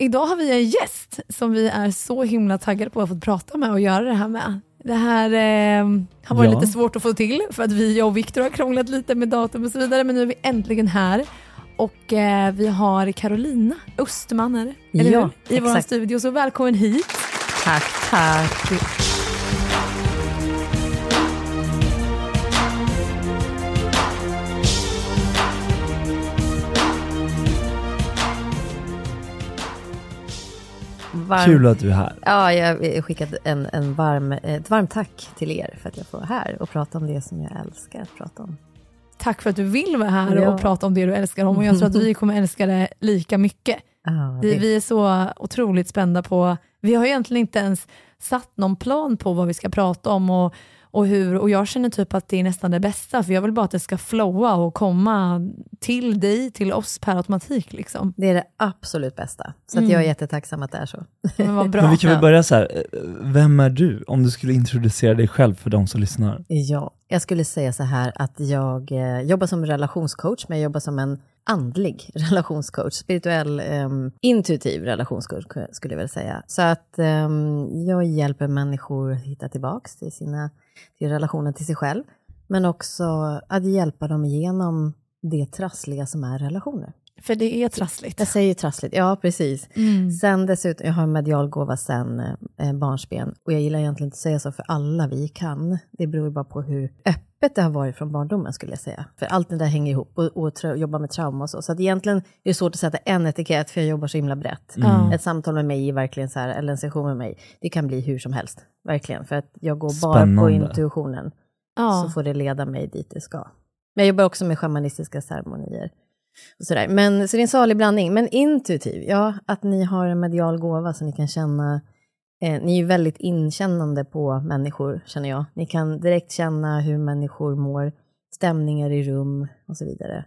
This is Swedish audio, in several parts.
Idag har vi en gäst som vi är så himla taggade på att få prata med och göra det här med. Det här eh, har varit Ja. lite svårt att få till för att vi, jag och Viktor har krånglat lite med datum och så vidare men nu är vi äntligen här. Och eh, vi har Carolina det, eller Ja, hur? i vår exakt. studio, så välkommen hit. Tack, tack. Varm, Kul att du är här. Ja, jag har skickat en, en varm, ett varmt tack till er för att jag får vara här och prata om det som jag älskar att prata om. Tack för att du vill vara här Ja. och prata om det du älskar om och jag tror att vi kommer älska det lika mycket. Vi, det- vi är så otroligt spända på, vi har egentligen inte ens satt någon plan på vad vi ska prata om och, och hur, och jag känner typ att det är nästan det bästa, för jag vill bara att det ska flowa och komma till dig, till oss per automatik. Liksom. det är det absolut bästa. Så att Mm. jag är jättetacksam att det är så. Men vad bra. Men vi kan väl Ja. börja så här. eh, vem är du? Om du skulle introducera dig själv för de som lyssnar. Ja, jag skulle säga så här att jag eh, jobbar som relationscoach, men jag jobbar som en andlig relationscoach, spirituell, ehm, intuitiv relationscoach skulle jag vilja säga. Så att ehm, jag hjälper människor att hitta tillbaks till, sina, till relationen till sig själv, men också att hjälpa dem igenom det trassliga som är relationer. För det är trassligt. Jag säger trassligt, ja precis. Mm. Sen dessutom, jag har en medial gåva sen eh, barnsben. Och jag gillar egentligen inte att säga så, för alla vi kan. Det beror bara på hur öppet det har varit från barndomen skulle jag säga. För allt det där hänger ihop och, och tra- jobba med trauma och så. Så att egentligen är det svårt att sätta en etikett, för jag jobbar så himla brett. Ja. Ett samtal med mig är verkligen så här, eller en session med mig, det kan bli hur som helst. Verkligen, för att jag går bara på Spännande. intuitionen. Ja. Så får det leda mig dit det ska. Men jag jobbar också med shamanistiska ceremonier. Och sådär. Men, så det är en salig blandning. Men intuitiv, ja, att ni har en medial gåva så ni kan känna, eh, ni är ju väldigt inkännande på människor, känner jag. Ni kan direkt känna hur människor mår, stämningar i rum och så vidare.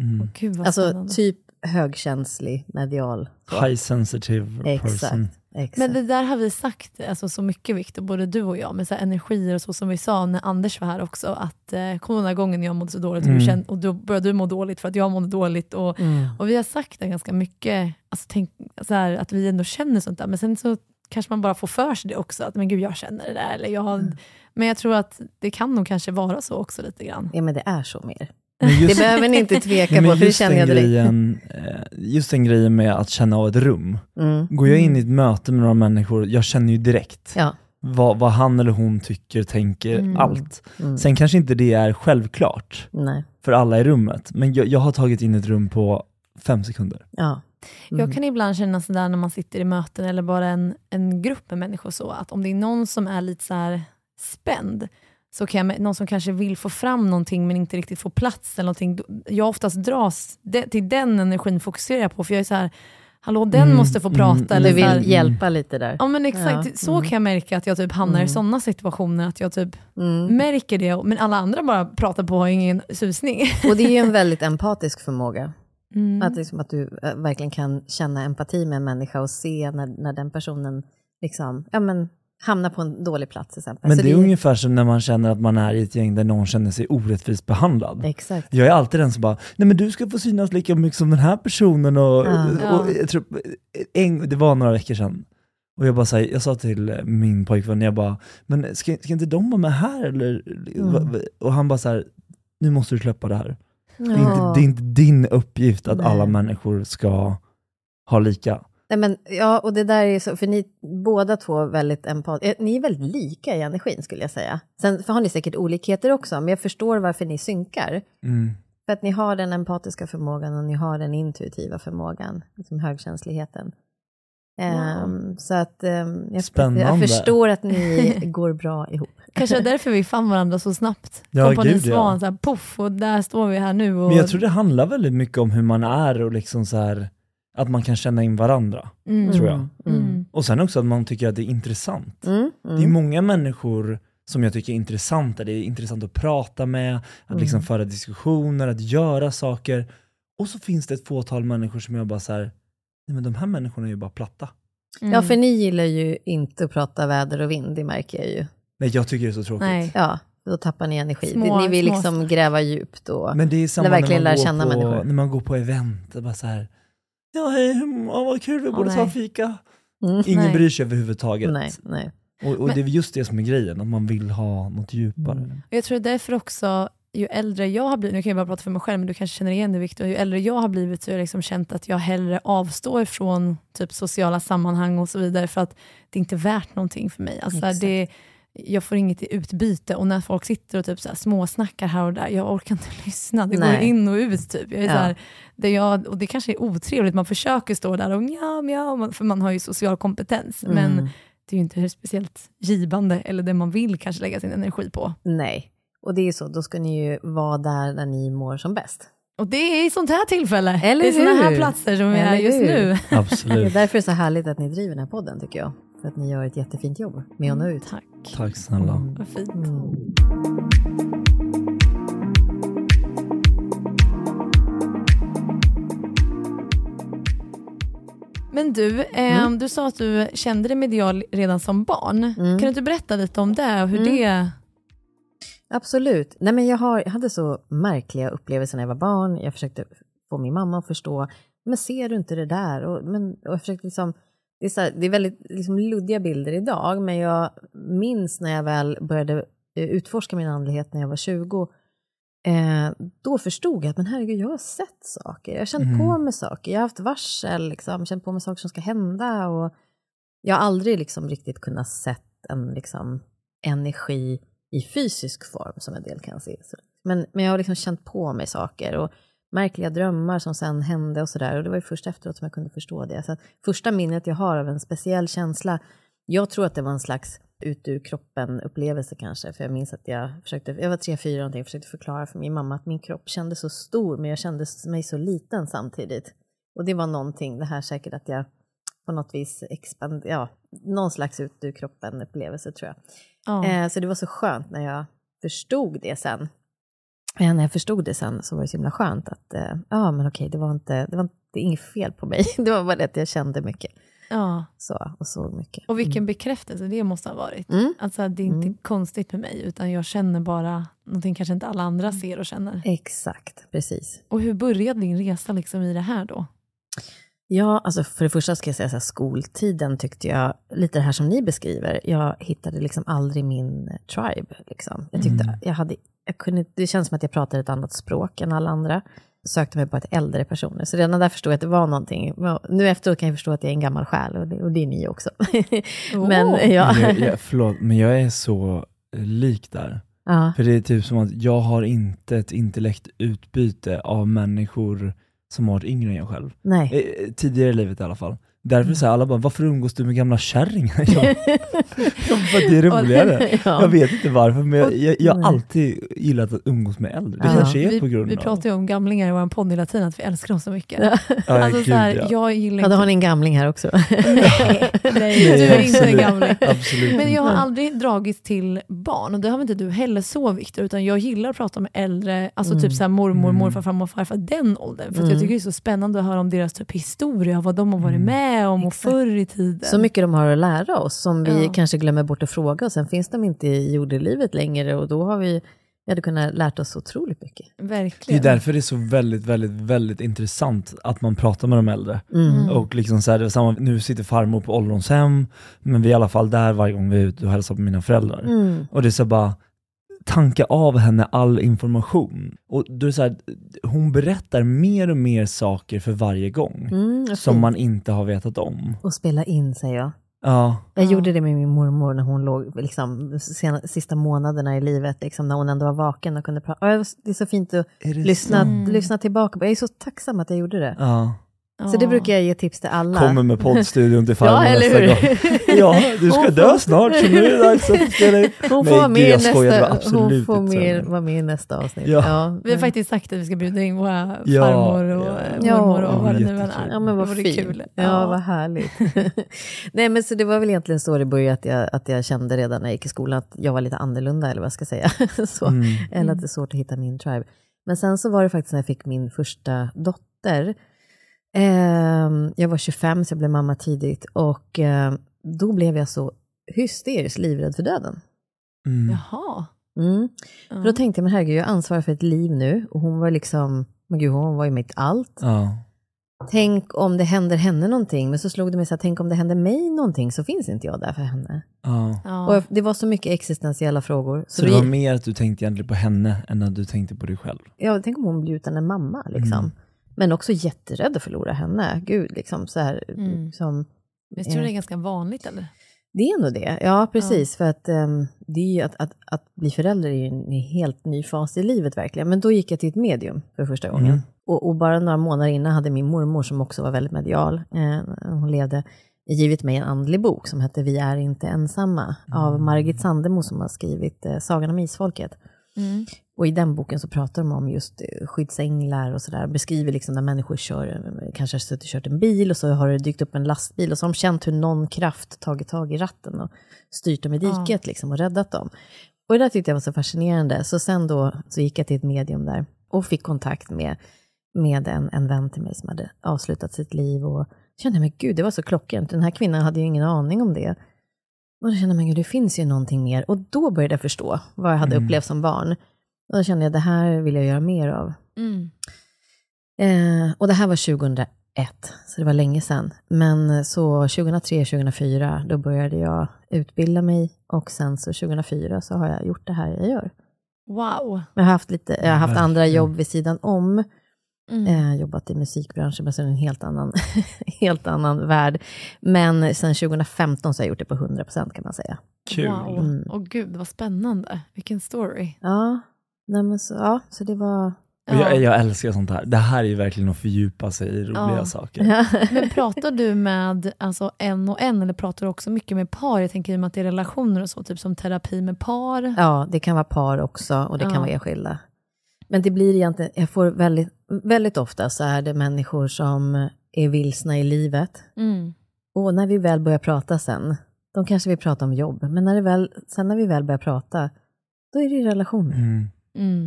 Mm. Gud vad Alltså typ högkänslig, medial. High sensitive Exakt, person. exakt. Men det där har vi sagt alltså, så mycket Viktor, både du och jag, med så energier och så som vi sa när Anders var här också, att eh, kom den här gången jag mådde så dåligt och, Mm. du kände, och då började du må dåligt för att jag mådde dåligt. Och, Mm. och vi har sagt det ganska mycket, alltså, tänk, så här, att vi ändå känner sånt där, men sen så kanske man bara får för sig det också, att men gud jag känner det där. Eller jag, Mm. Men jag tror att det kan nog kanske vara så också lite grann. Ja, men det är så mer. Men Det just, behöver ni inte tveka på, för det just känner den jag direkt. grejen, eh, just den grejen med att känna av ett rum. Mm. Går jag in i ett möte med några människor, jag känner ju direkt Ja. vad, vad han eller hon tycker, tänker, Mm. allt. Mm. Sen kanske inte det är självklart Nej. för alla i rummet, men jag, jag har tagit in ett rum på fem sekunder. Ja. Mm. Jag kan ibland känna sådär när man sitter i möten eller bara en, en grupp med människor så, att om det är någon som är lite så här spänd, så kan jag, någon som kanske vill få fram någonting men inte riktigt får plats eller någonting, jag oftast dras det, till den energin fokuserar jag på, för jag är så här, hallå den Mm, måste få mm, prata. mm. eller Du så här, vill hjälpa lite där. Ja men exakt, Ja, så mm. kan jag märka att jag typ hamnar i Mm. sådana situationer, att jag typ Mm. märker det, men alla andra bara pratar på och har ingen susning. Och det är ju en väldigt empatisk förmåga. Mm. Att, liksom att du äh, verkligen kan känna empati med en människa och se när, när den personen liksom, ja, men, hamnar på en dålig plats till exempel. Men Så det är ungefär som när man känner att man är i ett gäng där någon känner sig orättvist behandlad. Exakt. Jag är alltid den som bara, nej men du ska få synas lika mycket som den här personen och, Ja. och jag tror, en, det var några veckor sedan. Och jag bara så här, jag sa till min pojkvän, jag bara, men ska, ska inte de vara med här eller? Mm. Och han bara så här, nu måste du släppa det här. Det, är Ja. inte, det är inte din uppgift att Nej. alla människor ska ha lika. Nej, men, ja, och det där är så, för ni båda två är väldigt empatiska, ni är väldigt lika i energin skulle jag säga. Sen har ni säkert olikheter också, men jag förstår varför ni synkar. Mm. För att ni har den empatiska förmågan och ni har den intuitiva förmågan, liksom högkänsligheten. Ehm, så att ehm, jag, Spännande. jag förstår att ni går bra ihop. Kanske är därför vi fann varandra så snabbt. Ja, Kompani gud, ja. Svan, så här, poff, och där står vi här nu. Och, Men jag tror det handlar väldigt mycket om hur man är och liksom så här, att man kan känna in varandra, Mm. tror jag. Mm. Och sen också att man tycker att det är intressant. Mm, Det är mm. många människor som jag tycker är intressanta. Det är intressant att prata med, att liksom Mm. föra diskussioner, att göra saker. Och så finns det ett fåtal människor som jag bara så här, nej men de här människorna är ju bara platta. Mm. Ja, för ni gillar ju inte att prata väder och vind, det märker jag ju. Nej jag tycker det är så tråkigt. Nej. Ja, då tappar ni energi. Små- ni vill små liksom gräva djupt och... Men det är samma Eller verkligen lära känna på, människor. när man går på event. Bara så här, ja hej, ja, vad kul, vi borde ta nej. en fika. Mm. Ingen Nej. bryr sig överhuvudtaget. Nej, nej. Och, och Men- det är just det som är grejen, att man vill ha något djupare. Mm. Och Jag tror därför också, ju äldre jag har blivit, nu kan jag bara prata för mig själv, men du kanske känner igen det Victor, ju äldre jag har blivit så har jag liksom känt att jag hellre avstår från typ sociala sammanhang och så vidare, för att det är inte värt någonting för mig. Alltså Exakt. det, jag får inget i utbyte och när folk sitter och typ så här småsnackar här och där, jag orkar inte lyssna. Det går Nej. in och ut. Typ. Jag är Ja. så här, det jag, och det kanske är otrevligt, man försöker stå där och mja, mja, man- för man har ju social kompetens, men Mm. det är ju inte speciellt givande eller det man vill kanske lägga sin energi på. Nej. Och det är så, då ska ni ju vara där när ni mår som bäst. Och det är i sånt här tillfälle. Eller är såna här platser som vi är just nu. Det är Absolut. därför det är så härligt att ni driver den här podden, tycker jag. För att ni gör ett jättefint jobb med att nå ut. Tack, Tack snälla. vad fint. Mm. Men du, eh, du sa att du kände dig medial redan som barn. Mm. Kan du inte berätta lite om det och hur Mm. det... Absolut. Nej, men jag, har, jag hade så märkliga upplevelser när jag var barn. Jag försökte få min mamma att förstå, men ser du inte det där? Och, men, och jag försökte liksom, det, är så här, det är väldigt liksom, luddiga bilder idag, men jag minns när jag väl började eh, utforska min andlighet när jag var 20, eh, då förstod jag att men herregud, jag har sett saker. Jag har känt på mig saker. Jag har haft varsel, liksom, känt på mig saker som ska hända. Och jag har aldrig liksom, riktigt kunnat sett en liksom, energi i fysisk form som en del kan se. Men, men jag har liksom känt på mig saker och märkliga drömmar som sen hände och sådär. Och det var ju först efteråt som jag kunde förstå det. Så att första minnet jag har av en speciell känsla, jag tror att det var en slags ut ur kroppen upplevelse kanske. För jag minns att jag försökte, jag var tre, fyra någonting, jag försökte förklara för min mamma att min kropp kändes så stor men jag kände mig så liten samtidigt. Och det var någonting, det här säkert att jag på något vis expand, ja, någon slags ut ur kroppen upplevelse tror jag. Ja. Eh, så det var så skönt när jag förstod det sen. Eh, när jag förstod det sen så var det så himla skönt att, eh, ja men okej, det var inte, det var inte det inget fel på mig. Det var bara det att jag kände mycket ja. så, och såg mycket. Och vilken bekräftelse det måste ha varit. Mm. Alltså, det är inte Mm. konstigt med mig, utan jag känner bara någonting kanske inte alla andra ser och känner. Exakt, precis. Och hur började din resa liksom i det här då? Ja, alltså för det första ska jag säga så här, skoltiden tyckte jag, lite det här som ni beskriver, jag hittade liksom aldrig min tribe. Liksom. Jag tyckte, jag hade, jag kunde, det känns som att jag pratade ett annat språk än alla andra. Sökte mig på ett äldre personer, så redan där förstod jag att det var någonting. Nu efteråt kan jag förstå att jag är en gammal själ, och det, och det är ni också. Men Åh. ja, Men jag, jag, förlåt, men jag är så eh, lik där. ja, För det är typ som att jag har inte ett intellekt utbyte av människor som har varit yngre än jag själv. nej. Eh, Tidigare i livet i alla fall. Därför säger alla bara, varför umgås du med gamla kärringar? Jag, för att det är roligare. Ja. Jag vet inte varför, men jag, jag, jag har alltid gillat att umgås med äldre. Det Ja. kanske är vi, på grund vi av... pratar ju om gamlingar i vår podd hela tiden, att vi älskar dem så mycket. Ja. Ja, alltså, gud, så här, ja. Jag gillar Ja, då inte... har ni en gamling här också. Nej, nej, du är inte en gamling. Absolut. Men jag har Mm. aldrig dragits till barn och det har väl inte du heller så Viktor, utan jag gillar att prata med äldre, alltså Mm. typ så här mormor, Mm. morfar, farmor, farfar, den åldern. För att Mm. jag tycker det är så spännande att höra om deras typ historia, vad de har varit Mm. Med om och Exakt. förr i tiden. Så mycket de har att lära oss som vi Ja. kanske glömmer bort att fråga och sen finns de inte i jordelivet längre och då har vi, vi hade kunnat lärt oss otroligt mycket. Det är Verkligen. därför det är så väldigt, väldigt, väldigt intressant att man pratar med de äldre. Mm. Och liksom så här, det är samma, nu sitter farmor på ålderdomshem, men vi är i alla fall där varje gång vi är ute och hälsar på mina föräldrar. Mm. Och det är så bara, tanka av henne all information. Och då är så här, hon berättar mer och mer saker för varje gång, Mm, som man inte har vetat om. Och spela in, säger jag. Ja, Jag Ja. gjorde det med min mormor när hon låg liksom, sena, sista månaderna i livet, liksom, när hon ändå var vaken och kunde prata. Det är så fint att lyssna? Mm. lyssna tillbaka. Jag är så tacksam att jag gjorde det. Ja. Så det brukar jag ge tips till alla. Kommer med poddstudion till Ja, farmor eller nästa hur? gång. Ja, du ska dö snart så nu är det dags att spela in. Hon Nej, får gud, med, i jag skojar, nästa, hon får med, vara med i nästa avsnitt. Ja. Vi har faktiskt sagt att vi ska bjuda in våra Ja, farmor och ja. Ja, mormor och vad det nu än är. Ja men vad det fint. kul. Ja, vad härligt. Nej men så det var väl egentligen så det började, att jag, att jag kände redan när jag gick i skolan att jag var lite annorlunda eller vad jag ska säga. så. Mm. Eller att det är svårt att hitta min tribe. Men sen så var det faktiskt när jag fick min första dotter. Ehm, jag var 25 så jag blev mamma tidigt och ehm, då blev jag så hysteriskt livrädd för döden. Mm. Jaha. Mm. Ja. För då tänkte jag, men herregud, jag ansvarar för ett liv nu och hon var liksom, men gud, hon var ju mitt allt. Ja. Tänk om det händer henne någonting, men så slog det mig så här, tänk om det händer mig någonting så finns inte jag där för henne. Ja. Ja. Och det var så mycket existentiella frågor. Så det vi- var mer att du tänkte egentligen på henne än att du tänkte på dig själv? Ja, tänk om hon blir utan en mamma liksom. Mm. Men också jätterädd att förlora henne. Gud, liksom så här. Mm. Liksom, Visst tror du det är ganska vanligt eller? det är nog det. Ja, precis. För att ehm, det är ju att, att, att bli förälder är ju en helt ny fas i livet verkligen. Men då gick jag till ett medium för första gången. Mm. Och, och bara några månader innan hade min mormor, som också var väldigt medial, eh, hon levde, givit mig en andlig bok som hette Vi är inte ensamma, av Margit Sandemo som har skrivit eh, Sagan om Isfolket. Mm. Och i den boken så pratar de om just eh, skyddsänglar och sådär. Beskriver liksom när människor kör, eh, kanske har suttit och kört en bil och så har det dykt upp en lastbil och så har de känt hur någon kraft tagit tag i ratten och styrt dem i diket liksom och räddat dem. Och det där tyckte jag var så fascinerande. Så sen då så gick jag till ett medium där och fick kontakt med, med en, en vän till mig som hade avslutat sitt liv och kände, men gud, det var så klockrent. Den här kvinnan hade ju ingen aning om det. Och då kände men gud, det finns ju någonting mer. Och då började jag förstå vad jag hade Mm. upplevt som barn. Och då kände jag, det här vill jag göra mer av. Mm. Eh, och det här var 2001, så det var länge sedan. Men så 2003-2004, då började jag utbilda mig. Och sen så 2004 så har jag gjort det här jag gör. Wow. Jag har haft, lite, jag har haft andra Verkligen. jobb vid sidan om. Mm. Eh, jobbat i musikbranschen, men det en helt annan, helt annan värld. Men sen 2015 så har jag gjort det på 100% kan man säga. Kul. Wow. Mm. Åh gud, vad spännande. Vilken story. Ja, nej men så, ja, så det var... Och Jag, jag älskar sånt här. Det här är ju verkligen att fördjupa sig i roliga Ja. saker. Men pratar du med alltså, en och en eller pratar du också mycket med par? Jag tänker i och med att det är relationer och så, typ som terapi med par. Ja, det kan vara par också och det kan Ja. vara enskilda. Men det blir egentligen, jag får väldigt, väldigt ofta så är det människor som är vilsna i livet. Mm. Och när vi väl börjar prata sen, de kanske vill prata om jobb, men när det väl, sen när vi väl börjar prata, då är det ju relationer. Mm.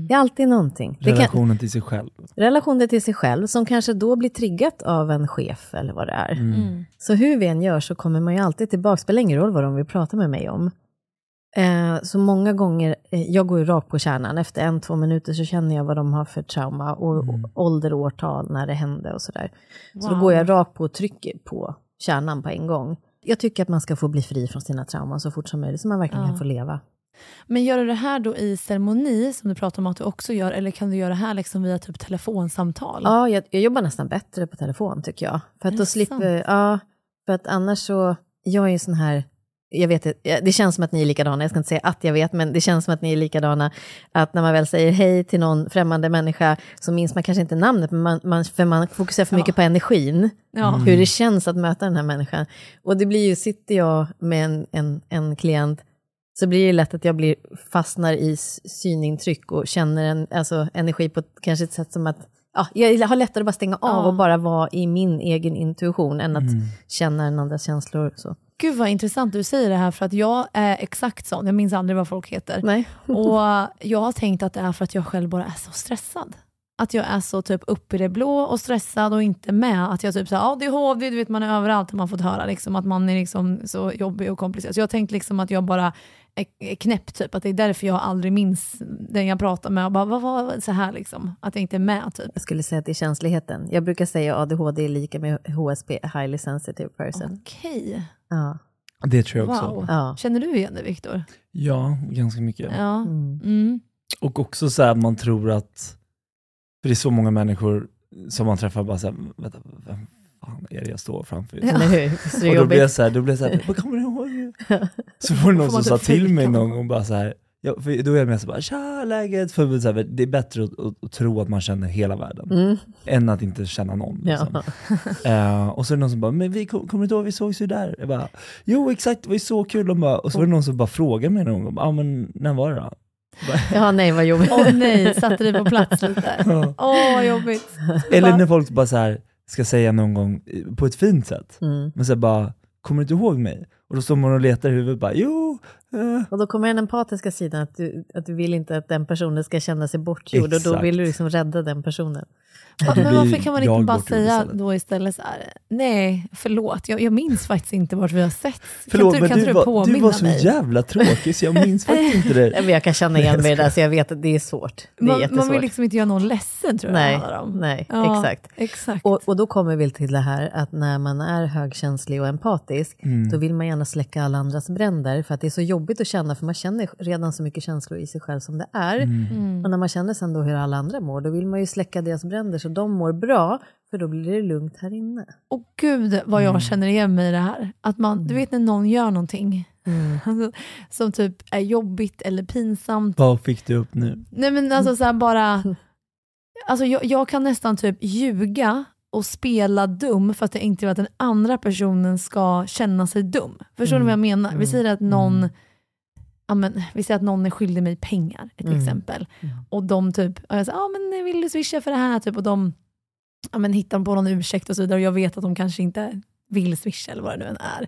Det är alltid någonting. Det kan, Relationen till sig själv. relationer till sig själv, som kanske då blir triggat av en chef eller vad det är. Mm. Mm. Så hur vi än gör så kommer man ju alltid tillbaka, spelar ingen roll vad de vill prata med mig om. Eh, så många gånger, eh, jag går ju rakt på kärnan, efter en, två minuter så känner jag vad de har för trauma och, Mm. ålder och årtal när det hände och sådär. Så då Wow. går jag rakt på och trycker på kärnan på en gång. Jag tycker att man ska få bli fri från sina trauman så fort som möjligt, så man verkligen Ja. kan få leva. Men gör du det här då i ceremoni, som du pratar om att du också gör, eller kan du göra det här liksom via typ telefonsamtal? Ja, jag, jag jobbar nästan bättre på telefon tycker jag. För att då slipper, ja, för att annars så, jag är ju sån här, jag vet det känns som att ni är likadana, jag ska inte säga att jag vet, men det känns som att ni är likadana. Att när man väl säger hej till någon främmande människa så minns man kanske inte namnet, men man, man, för man fokuserar för mycket på energin. Ja. Hur det känns att möta den här människan. Och det blir ju, sitter jag med en, en, en klient så blir det lätt att jag blir, fastnar i synintryck och känner en, alltså, energi på ett, kanske ett sätt som att ja, jag har lättare att bara stänga av Ja. och bara vara i min egen intuition än att Mm. känna en andras känslor. Så. Gud vad intressant du säger det här, för att jag är exakt sån. Jag minns aldrig vad folk heter. Nej. Och jag har tänkt att det är för att jag själv bara är så stressad. Att jag är så typ upp i det blå och stressad och inte med. Att jag typ såhär, ADHD, du vet man är överallt och man fått höra liksom, att man är liksom så jobbig och komplicerad. Så jag har tänkt liksom att jag bara är, knäpp, typ. att det är därför jag aldrig minns den jag pratar med. Och bara, vad var så här liksom? Att jag inte är med typ. Jag skulle säga att det är känsligheten. Jag brukar säga ADHD är lika med HSP, highly sensitive person. Okej, Ja. Det tror jag också. wow. Ja. Känner du igen det Viktor? Ja, ganska mycket. Ja. Mm. Mm. Och också så här, man tror att, för det är så många människor som man träffar bara så här, vänta, vem fan är det jag står framför? nu?" Eller hur? Det Och då blir jag jobbigt? så här, då blir jag så här, vad kommer du ihåg? Så får det någon som sa typ till mig någon gång bara så här, Ja, för då är jag mer så bara tja läget, för så här, det är bättre att, att, att tro att man känner hela världen Mm. än att inte känna någon. Liksom. Ja. Eh, och så är det någon som bara, men vi kom- kommer du inte ihåg, vi sågs ju där. Jag bara, jo exakt, det var ju så kul. De bara, och så var det någon som bara frågade mig någon gång, ja ah, men när var det då? Ja, nej vad jobbigt. Åh nej, satte dig på plats lite. Ja. Åh vad jobbigt. Eller när folk bara så här, ska säga någon gång på ett fint sätt, Mm. men så bara, kommer du inte ihåg mig? Och då står man och letar i huvudet bara, jo. Och då kommer den empatiska sidan, att du, att du vill inte att den personen ska känna sig bortgjord och då Exakt. vill du liksom rädda den personen. Ja, men varför kan man inte bara säga istället. då istället så här, nej förlåt, jag, jag minns faktiskt inte vart vi har sett. Förlåt, kan men kan du, du var, du var så mig? jävla tråkig så jag minns faktiskt inte Nej, det. men Jag kan känna igen mig i det där, så jag vet att det är svårt. Det är Man, man vill liksom inte göra någon ledsen tror jag nej, det om. nej Ja, exakt. exakt. Och, och då kommer vi till det här att när man är högkänslig och empatisk, Mm. då vill man gärna släcka alla andras bränder, för att det är så jobbigt att känna, för man känner redan så mycket känslor i sig själv som det är. Mm. Och när man känner sen då hur alla andra mår, då vill man ju släcka deras bränder så de mår bra, för då blir det lugnt här inne. Och gud vad jag Mm. känner igen mig i det här. Att man, du vet när någon gör någonting alltså, som typ är jobbigt eller pinsamt. Vad fick du upp nu? Nej men alltså så här bara, alltså jag, jag kan nästan typ ljuga och spela dum för att jag inte vill att den andra personen ska känna sig dum. Förstår Mm. ni vad jag menar? Vi säger att någon Ja, men, vi säger att någon är skyldig mig pengar, ett Mm. exempel. Och de typ, och jag säger, ah, men vill du swisha för det här? Typ, och de ja, men, hittar på någon ursäkt och så vidare och jag vet att de kanske inte vill swisha eller vad det nu än är.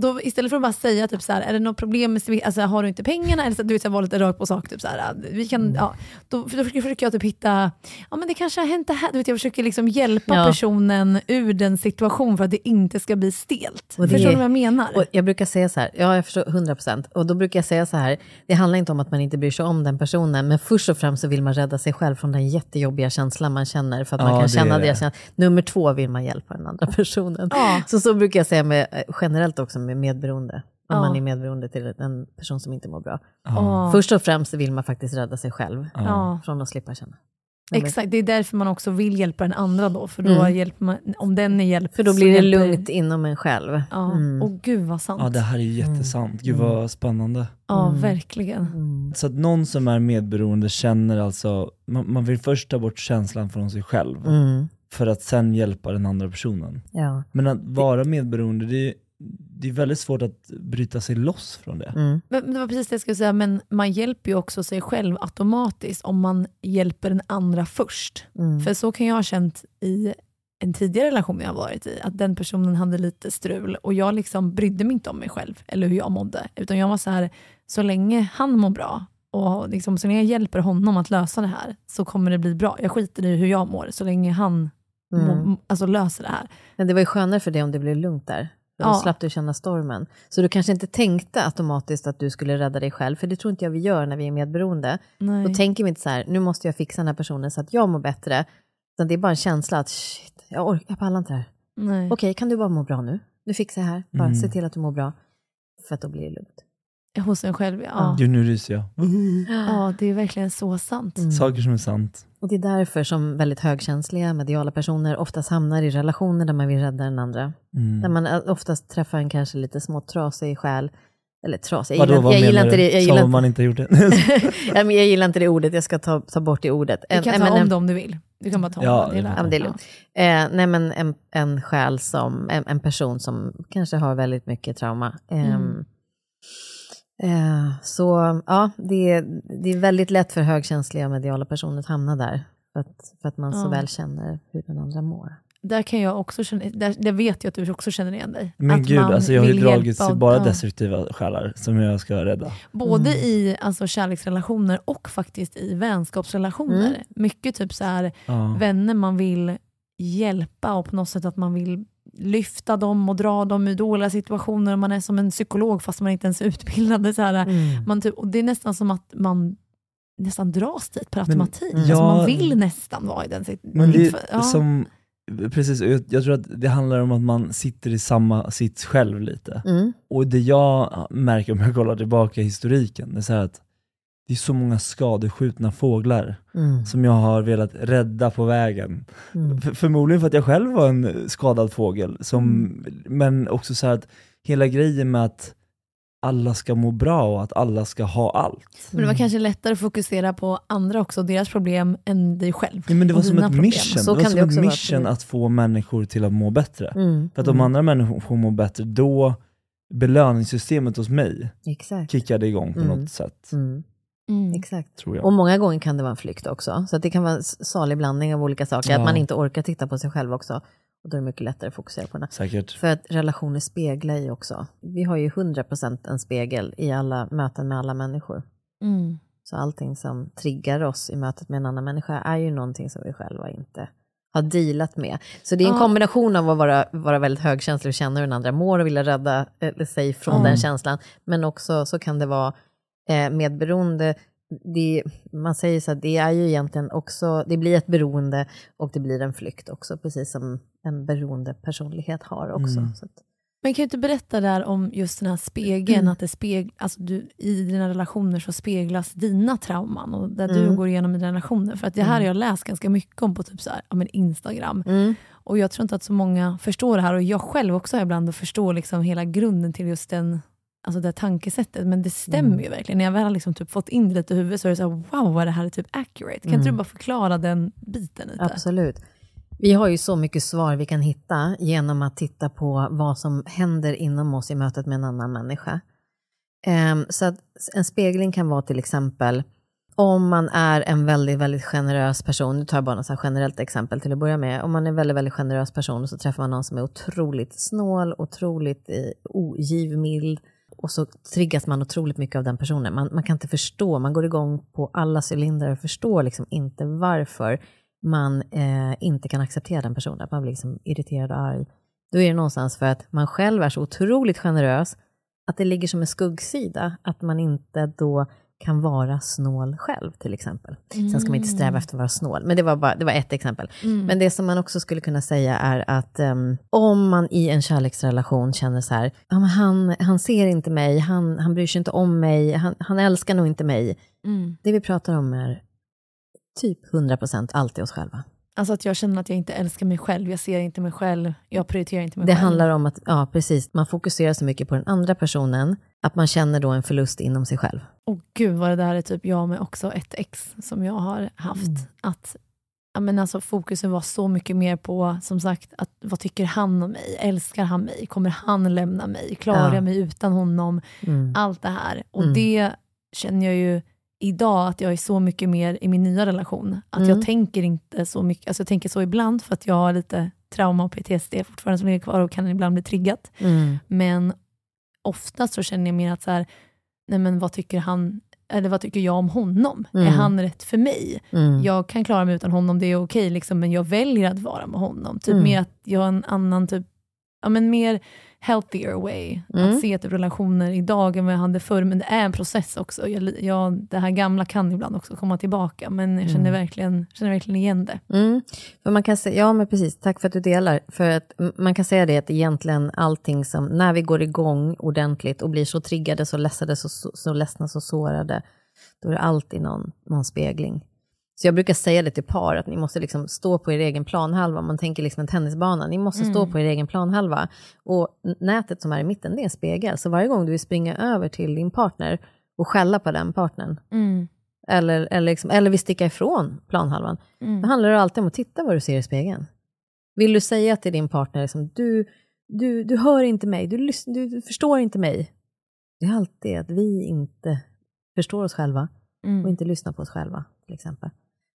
Då, istället för att bara säga typ så här, är det något problem med alltså, har du inte pengarna? Eller så, du vet, så här, vara lite rakt på sak. Typ så här, vi kan, ja, då, då försöker, försöker jag typ hitta, ja men det kanske har hänt det här. Du vet, jag försöker liksom hjälpa Ja. personen ur den situation för att det inte ska bli stelt. Och det- Förstår du vad jag menar? Och jag brukar säga så här, ja jag förstår 100%, och då brukar jag säga så här, det handlar inte om att man inte bryr sig om den personen, men först och främst så vill man rädda sig själv från den jättejobbiga känslan man känner, för att man Ja, kan det känna det. deras känsla. Nummer två vill man hjälpa den andra personen. Ja. Så så brukar jag säga med, eh, generellt också med medberoende, om Ja. man är medberoende till en person som inte mår bra. Ja. Först och främst vill man faktiskt rädda sig själv Ja. från att slippa känna. Exakt, det är därför man också vill hjälpa den andra då. För då Mm. hjälper man, om den är hjälpt För då blir det hjälper- lugnt inom en själv. Ja, Mm. och gud vad sant. Ja, det här är ju jättesant. Gud vad spännande. Ja, Mm. verkligen. Mm. Så att någon som är medberoende känner alltså, man, man vill först ta bort känslan från sig själv Mm. för att sen hjälpa den andra personen. Ja. Men att vara medberoende, det är, det är väldigt svårt att bryta sig loss från det. Mm. Men, men det var precis det jag skulle säga, men man hjälper ju också sig själv automatiskt om man hjälper den andra först. Mm. För så kan jag ha känt i en tidigare relation jag har varit i, att den personen hade lite strul och jag liksom brydde mig inte om mig själv eller hur jag mådde. Utan jag var så här, så länge han mår bra och liksom, så länge jag hjälper honom att lösa det här så kommer det bli bra. Jag skiter i hur jag mår så länge han Mm. må, alltså, löser det här. Men det var ju skönare för dig om det blev lugnt där. Då Ja. slapp du känna stormen. Så du kanske inte tänkte automatiskt att du skulle rädda dig själv, för det tror inte jag vi gör när vi är medberoende. Nej. Då tänker vi inte så här, nu måste jag fixa den här personen så att jag mår bättre. Utan det är bara en känsla att shit, jag, orkar, jag pallar inte det här. Okej, kan du bara må bra nu? Nu fixar jag här. Bara Mm. se till att du mår bra. För att då blir det lugnt. Hos en själv, ja. Gud, nu ryser jag. Ja, det är verkligen så sant. Mm. Saker som är sant. Och det är därför som väldigt högkänsliga, mediala personer oftast hamnar i relationer där man vill rädda den andra. Mm. Där man eh, oftast träffar en kanske lite smått trasig själ. Eller trasig, jag Vadå, gillar, vad jag gillar inte det. Jag Som gillar om man inte, inte har gjort det. ja, men jag gillar inte det ordet, jag ska ta, ta bort det ordet. Du kan En- ta men om en- det om du vill. Du kan bara ta Ja, om det. Ja, det är lugnt. Eh, nej men en, en själ som, en, en person som kanske har väldigt mycket trauma. Ehm, Mm. Eh, så ja, det är, det är väldigt lätt för högkänsliga mediala personer att hamna där. För att, för att man så Ja. väl känner hur den andra mår. Där kan jag också känna, där, där vet jag att du också känner igen dig. Men att gud, man alltså jag har ju vill dragits till bara destruktiva själar som jag ska rädda. Både Mm. i alltså, kärleksrelationer och faktiskt i vänskapsrelationer. Mm. Mycket typ så här, Ja. vänner man vill hjälpa och på något sätt att man vill lyfta dem och dra dem ur dåliga situationer. Man är som en psykolog fast man inte ens är utbildad. Så här, Mm. man typ, och det är nästan som att man nästan dras dit per automatik. Mm. Alltså Ja. man vill nästan vara i den situationen. Är Ja. som, precis, jag, jag tror att det handlar om att man sitter i samma sits själv lite. Mm. Och det jag märker om jag kollar tillbaka i historiken, det är så här att det är så många skadeskjutna fåglar Mm. som jag har velat rädda på vägen. Mm. F- förmodligen för att jag själv var en skadad fågel, som, men också så här att hela grejen med att alla ska må bra och att alla ska ha allt. Men det var kanske lättare att fokusera på andra också, och deras problem, än dig själv. Ja, men det var som ett problem. mission, Så det var kan som det ett mission att få människor till att må bättre. Mm. För att om andra människor mår bättre, då belöningssystemet hos mig Exakt. kickade igång på Mm. något sätt, Mm. Mm. Exakt. tror jag. Och många gånger kan det vara en flykt också. Så att det kan vara en salig blandning av olika saker. Ja. Att man inte orkar titta på sig själv också. Och då är det mycket lättare att fokusera på det. Säkert. För att relationer speglar ju också. Vi har ju 100% en spegel i alla möten med alla människor. Mm. Så allting som triggar oss i mötet med en annan människa är ju någonting som vi själva inte har dealat med. Så det är en Ja. kombination av att vara, vara väldigt högkänslig och känna hur den andra mår och vilja rädda eh, sig från Mm. den känslan. Men också så kan det vara eh, medberoende. Det, man säger så att det är ju egentligen också, det blir ett beroende och det blir en flykt också, precis som en beroende personlighet har också. Mm. Så att, Men kan du inte berätta där om just den här spegeln, Mm. att det speg, alltså du, i dina relationer så speglas dina trauman och där du Mm. går igenom i dina relationer. För att det här har jag läst ganska mycket om på typ så här, ja, men Instagram. mm. Och jag tror inte att så många förstår det här och jag själv också ibland att förstå liksom hela grunden till just den, alltså det tankesättet. Men det stämmer Mm. ju verkligen. När jag väl har liksom typ fått in det lite i huvudet så är det så här, wow vad det här är typ accurate. Kan inte Mm. du bara förklara den biten lite? Absolut. Vi har ju så mycket svar vi kan hitta genom att titta på vad som händer inom oss i mötet med en annan människa. Ehm, så en spegling kan vara till exempel om man är en väldigt, väldigt generös person, nu tar jag bara något här generellt exempel till att börja med. Om man är en väldigt, väldigt generös person så träffar man någon som är otroligt snål, otroligt eh, ogivmild och så triggas man otroligt mycket av den personen. Man, man kan inte förstå, man går igång på alla cylindrar och förstår liksom inte varför man eh, inte kan acceptera den personen, man blir liksom irriterad och arg. Då är det någonstans för att man själv är så otroligt generös att det ligger som en skuggsida, att man inte då kan vara snål själv till exempel. Sen ska man inte sträva efter att vara snål, men det var, bara, det var ett exempel. Mm. Men det som man också skulle kunna säga är att ehm, om man i en kärleksrelation känner så här, ja, han, han ser inte mig, han, han bryr sig inte om mig, han, han älskar nog inte mig. Mm. Det vi pratar om är typ 100% alltid oss själva. Alltså att jag känner att jag inte älskar mig själv, jag ser inte mig själv, jag prioriterar inte mig Det själv. handlar om att, ja precis, man fokuserar så mycket på den andra personen att man känner då en förlust inom sig själv. Och gud vad det där är typ jag med också ett ex som jag har haft. Mm. Att ja, men alltså, fokusen var så mycket mer på, som sagt, att vad tycker han om mig? Älskar han mig? Kommer han lämna mig? Klarar Ja. jag mig utan honom? Mm. Allt det här. Och Mm. det känner jag ju idag att jag är så mycket mer i min nya relation. Att Mm. jag tänker inte så mycket, alltså jag tänker så ibland för att jag har lite trauma och PTSD fortfarande som ligger kvar och kan ibland bli triggat. Mm. Men oftast så känner jag mer att så här, nej men vad tycker han, eller vad tycker jag om honom? Mm. Är han rätt för mig? Mm. Jag kan klara mig utan honom, det är okej, liksom, men jag väljer att vara med honom. Typ Mm. mer att jag har en annan typ, ja men mer healthier way Mm. att se typ relationer idag än vad jag hade förr. Men det är en process också. Jag, jag, det här gamla kan ibland också komma tillbaka, men jag känner, Mm. verkligen, känner verkligen igen det. Mm. För man kan säga, ja men precis, tack för att du delar. För att man kan säga det att egentligen allting som, när vi går igång ordentligt och blir så triggade, så ledsade, så, så, så ledsna, så sårade, då är det alltid någon, någon spegling. Så jag brukar säga det till par, att ni måste liksom stå på er egen planhalva. Man tänker liksom en tennisbana, ni måste stå Mm. på er egen planhalva. Och nätet som är i mitten, det är en spegel. Så varje gång du vill springa över till din partner och skälla på den partnern, Mm. eller, eller, liksom, eller vill sticka ifrån planhalvan, Mm. då handlar det alltid om att titta vad du ser i spegeln. Vill du säga till din partner, liksom, du, du, du hör inte mig, du, lys- du, du förstår inte mig. Det är alltid att vi inte förstår oss själva Mm. och inte lyssnar på oss själva, till exempel.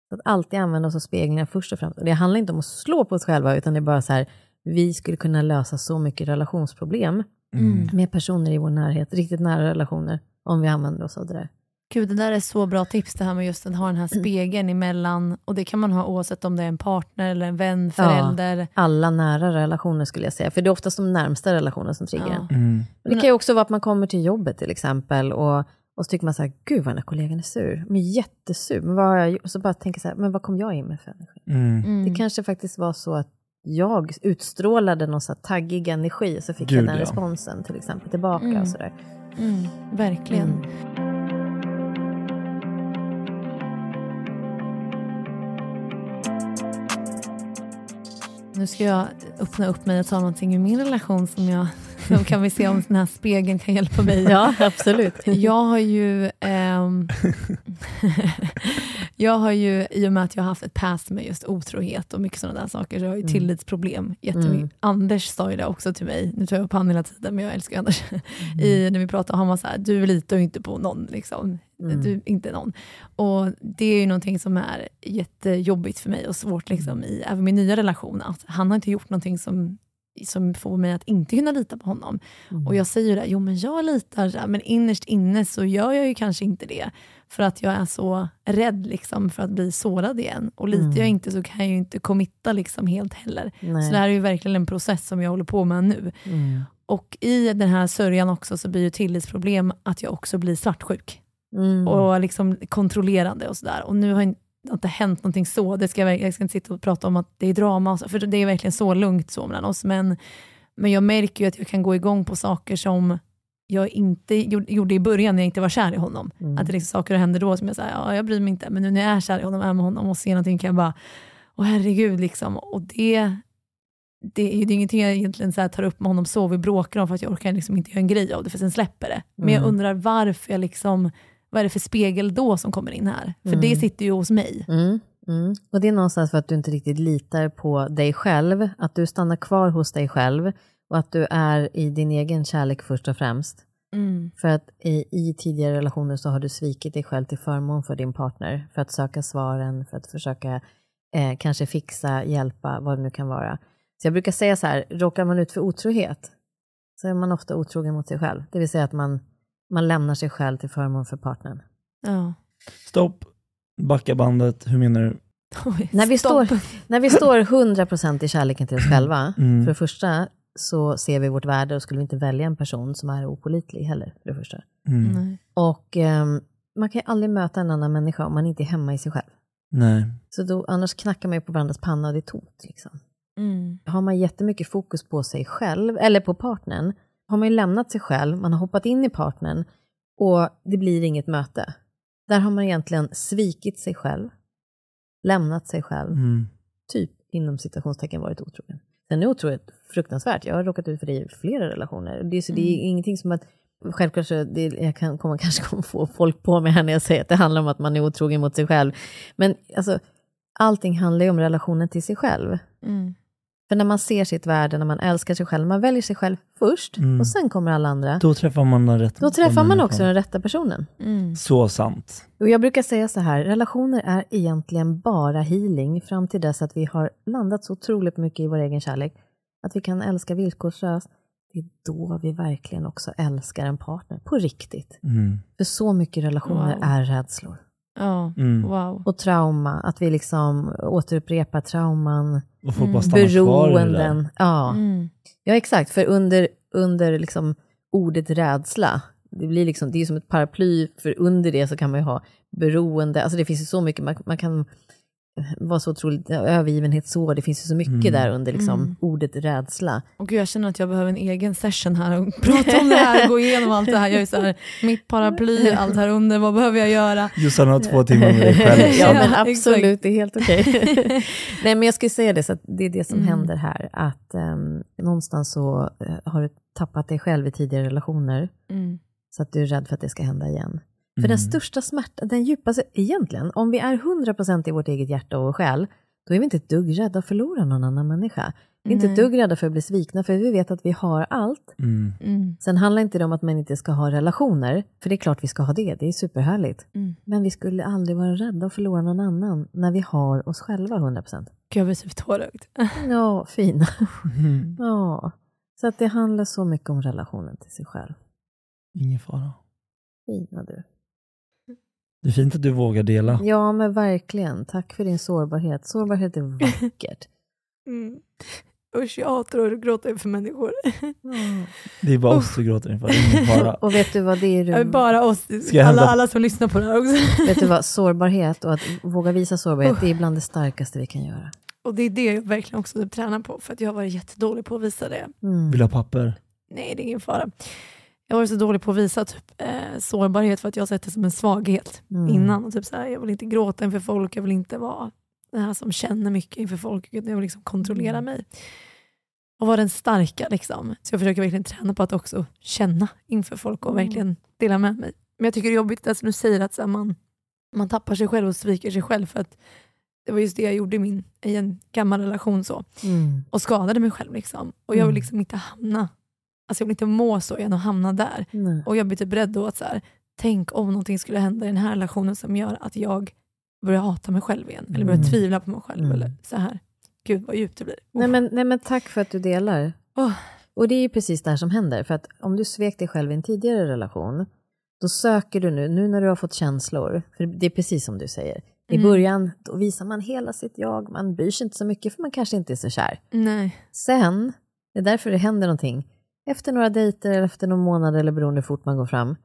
Så att alltid använda oss av speglingar först och främst. Och det handlar inte om att slå på oss själva, utan det är bara så här, vi skulle kunna lösa så mycket relationsproblem Mm. med personer i vår närhet, riktigt nära relationer, om vi använder oss av det där. Gud, det där är så bra tips det här med just att ha den här spegeln emellan. Och det kan man ha oavsett om det är en partner eller en vän, förälder. Alla nära relationer skulle jag säga, för det är oftast de närmsta relationerna som triggar. Ja. Mm. Men det kan ju också vara att man kommer till jobbet till exempel och, och så tycker man så här, gud vad den här kollegan är sur. Men jättesur. Men vad har jag gjort? Och så bara tänker så här, men vad kom jag in med för energi? Mm. Mm. Det kanske faktiskt var så att jag utstrålade någon så här taggig energi och så fick Gud, jag den ja. responsen till exempel tillbaka Mm. och sådär. Mm, verkligen. Mm. Nu ska jag öppna upp mig och ta någonting ur min relation som jag Så kan vi se om den här spegeln kan hjälpa mig. Ja, absolut. Jag har ju, ehm, jag har ju, i och med att jag har haft ett past med just otrohet och mycket sådana där saker, så jag har ju tillitsproblem jättemycket. Mm. Anders sa ju det också till mig, nu tar jag upp han hela tiden, men jag älskar Anders. I, när vi pratade, han var så här, du litar ju inte på någon. Liksom. Mm. Du, inte någon. Och Det är ju någonting som är jättejobbigt för mig och svårt liksom, i även min nya relation. Att han har inte gjort någonting som som får mig att inte kunna lita på honom. Mm. Och jag säger ju det, jo men jag litar, men innerst inne så gör jag ju kanske inte det. För att jag är så rädd liksom, för att bli sårad igen. Och litar Mm. jag inte så kan jag ju inte committa liksom, helt heller. Nej. Så det här är ju verkligen en process som jag håller på med nu. Mm. Och i den här sörjan också så blir ju tillitsproblem att jag också blir svartsjuk. Mm. Och liksom kontrollerande och sådär. Och nu har det har inte hänt någonting så. Det ska jag, jag ska inte sitta och prata om att det är drama, för det är verkligen så lugnt så mellan oss. Men, men jag märker ju att jag kan gå igång på saker som jag inte gjorde, i början när jag inte var kär i honom. Mm. Att det liksom saker händer då som jag säger, ja jag bryr mig inte, men nu när jag är kär i honom, är med honom och ser någonting kan jag bara, åh herregud liksom. Och det, det är ju är ingenting jag egentligen så tar upp med honom så, vi bråkar om för att jag orkar liksom inte göra en grej av det, för sen släpper det. Men jag Mm. undrar varför jag liksom, vad är det för spegel då som kommer in här? För Mm. det sitter ju hos mig. Mm, mm. Och det är någonstans för att du inte riktigt litar på dig själv, att du stannar kvar hos dig själv och att du är i din egen kärlek först och främst. Mm. För att i, i tidigare relationer så har du svikit dig själv till förmån för din partner, för att söka svaren, för att försöka eh, kanske fixa, hjälpa, vad det nu kan vara. Så jag brukar säga så här, råkar man ut för otrohet så är man ofta otrogen mot sig själv. Det vill säga att man, man lämnar sig själv till förmån för partnern. Ja. Stopp, backa bandet, hur menar du? Oj, När vi, står, när vi står 100% i kärleken till oss själva, Mm. för det första så ser vi vårt värde och skulle vi inte välja en person som är opolitlig heller, för det första. Mm. Och ehm, man kan ju aldrig möta en annan människa om man inte är hemma i sig själv. Nej. Så då, annars knackar man ju på varandras panna och det är tomt. Liksom. Mm. Har man jättemycket fokus på sig själv, eller på partnern, har man ju lämnat sig själv, man har hoppat in i partnern och det blir inget möte. Där har man egentligen svikit sig själv, lämnat sig själv, Mm. typ inom citationstecken varit otrogen. Sen är otrohet fruktansvärt. Jag har råkat ut för det i flera relationer. Det är, så det är ingenting som att, självklart så, det, jag kan, kommer kanske kommer få folk på mig här när jag säger att det handlar om att man är otrogen mot sig själv. Men alltså, allting handlar ju om relationen till sig själv. Mm. För när man ser sitt värde, när man älskar sig själv, man väljer sig själv först Mm. och sen kommer alla andra. Då träffar man den rätta Då träffar man också den rätta personen. Mm. Så sant. Och jag brukar säga så här, relationer är egentligen bara healing fram till dess att vi har landat så otroligt mycket i vår egen kärlek att vi kan älska villkorslöst. Det är då vi verkligen också älskar en partner, på riktigt. Mm. För så mycket relationer Wow. är rädslor. Ja, Mm. wow. Och trauma, att vi liksom återupprepar trauman, Och bara Mm. kvar där. beroenden. Ja. Mm. ja, exakt. För under, under liksom ordet rädsla, det, blir liksom, det är som ett paraply, för under det så kan man ju ha beroende, alltså det finns ju så mycket, man, man kan vara så otroligt övergivenhet så, det finns ju så mycket Mm. där under liksom Mm. ordet rädsla. Och gud, jag känner att jag behöver en egen session här och prata om det här, gå igenom allt det här. Jag är så här, mitt paraply, allt här under, vad behöver jag göra? Jossan har två timmar med dig själv. ja men absolut, det är helt okej. Nej men jag skulle säga det, så att det är det som Mm. händer här, att um, någonstans så eh, har du tappat dig själv i tidigare relationer, Mm. så att du är rädd för att det ska hända igen. För Mm. den största smärtan, den djupaste, egentligen, om vi är 100% i vårt eget hjärta och själ, då är vi inte ett dugg rädda att förlora någon annan människa. Vi är inte ett dugg rädda för att bli svikna, för vi vet att vi har allt. Mm. Mm. Sen handlar inte det om att man inte ska ha relationer, för det är klart vi ska ha det, det är superhärligt. Mm. Men vi skulle aldrig vara rädda att förlora någon annan när vi har oss själva 100%. Gud, jag blir typ tårögd. Ja, fina. Mm. Ja. Så att det handlar så mycket om relationen till sig själv. Ingen fara. Fina du. Det är fint att du vågar dela. Ja, men verkligen. Tack för din sårbarhet. Sårbarhet är vackert. Mm. Usch, jag hatar att gråta inför människor. Det är bara oss du gråter inför, det fara. Och vet du vad det är? Vill bara oss, alla, alla som lyssnar på det här också. Vet du vad? Sårbarhet och att våga visa sårbarhet, det är bland det starkaste vi kan göra. Och det är det jag verkligen också typ tränar på, för att jag har varit jättedålig på att visa det. Mm. Vill du ha papper? Nej, det är ingen fara. Jag varit så dålig på att visa typ, eh, sårbarhet för att jag har sett det som en svaghet Mm. innan. Och typ så här, jag vill inte gråta inför folk, jag vill inte vara den här som känner mycket inför folk, jag vill liksom kontrollera Mm. mig. och vara den starka. Liksom. Så jag försöker verkligen träna på att också känna inför folk och Mm. verkligen dela med mig. Men jag tycker det är jobbigt att du säger att så här, man, man tappar sig själv och sviker sig själv. För att det var just det jag gjorde i, min, i en gammal relation så. Mm. Och skadade mig själv. Liksom. Och jag vill Mm. liksom inte hamna, alltså jag vill inte må så igen och hamna där. Nej. Och jag blir typ rädd då att så här, tänk om någonting skulle hända i den här relationen som gör att jag börjar hata mig själv igen. Eller börjar Mm. tvivla på mig själv. Mm. Eller så här. Gud vad djupt det blir. Nej, Oh. men, nej men tack för att du delar. Åh. Och det är ju precis det här som händer. För att om du svek dig själv i en tidigare relation, då söker du nu, nu när du har fått känslor, för det är precis som du säger. I Mm. början då visar man hela sitt jag, man bryr sig inte så mycket för man kanske inte är så kär. Nej. Sen, det är därför det händer någonting, efter några dejter eller efter någon månad eller beroende hur fort man går fram,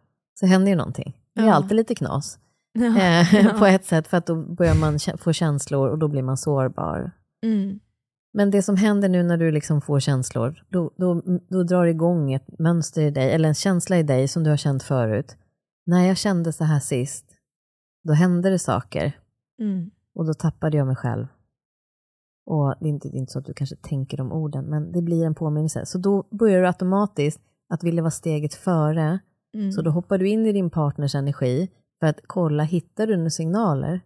så händer ju någonting. Det är Ja. alltid lite knas Ja. eh, Ja. på ett sätt, för att då börjar man få känslor och då blir man sårbar. Mm. Men det som händer nu när du liksom får känslor, då, då, då drar det igång ett mönster i dig, eller en känsla i dig som du har känt förut. När jag kände så här sist, då hände det saker Mm. och då tappade jag mig själv. Och det är, inte, det är inte så att du kanske tänker de orden, men det blir en påminnelse. Så då börjar du automatiskt att vilja vara steget före, Mm. så då hoppar du in i din partners energi för att kolla, hittar du några signaler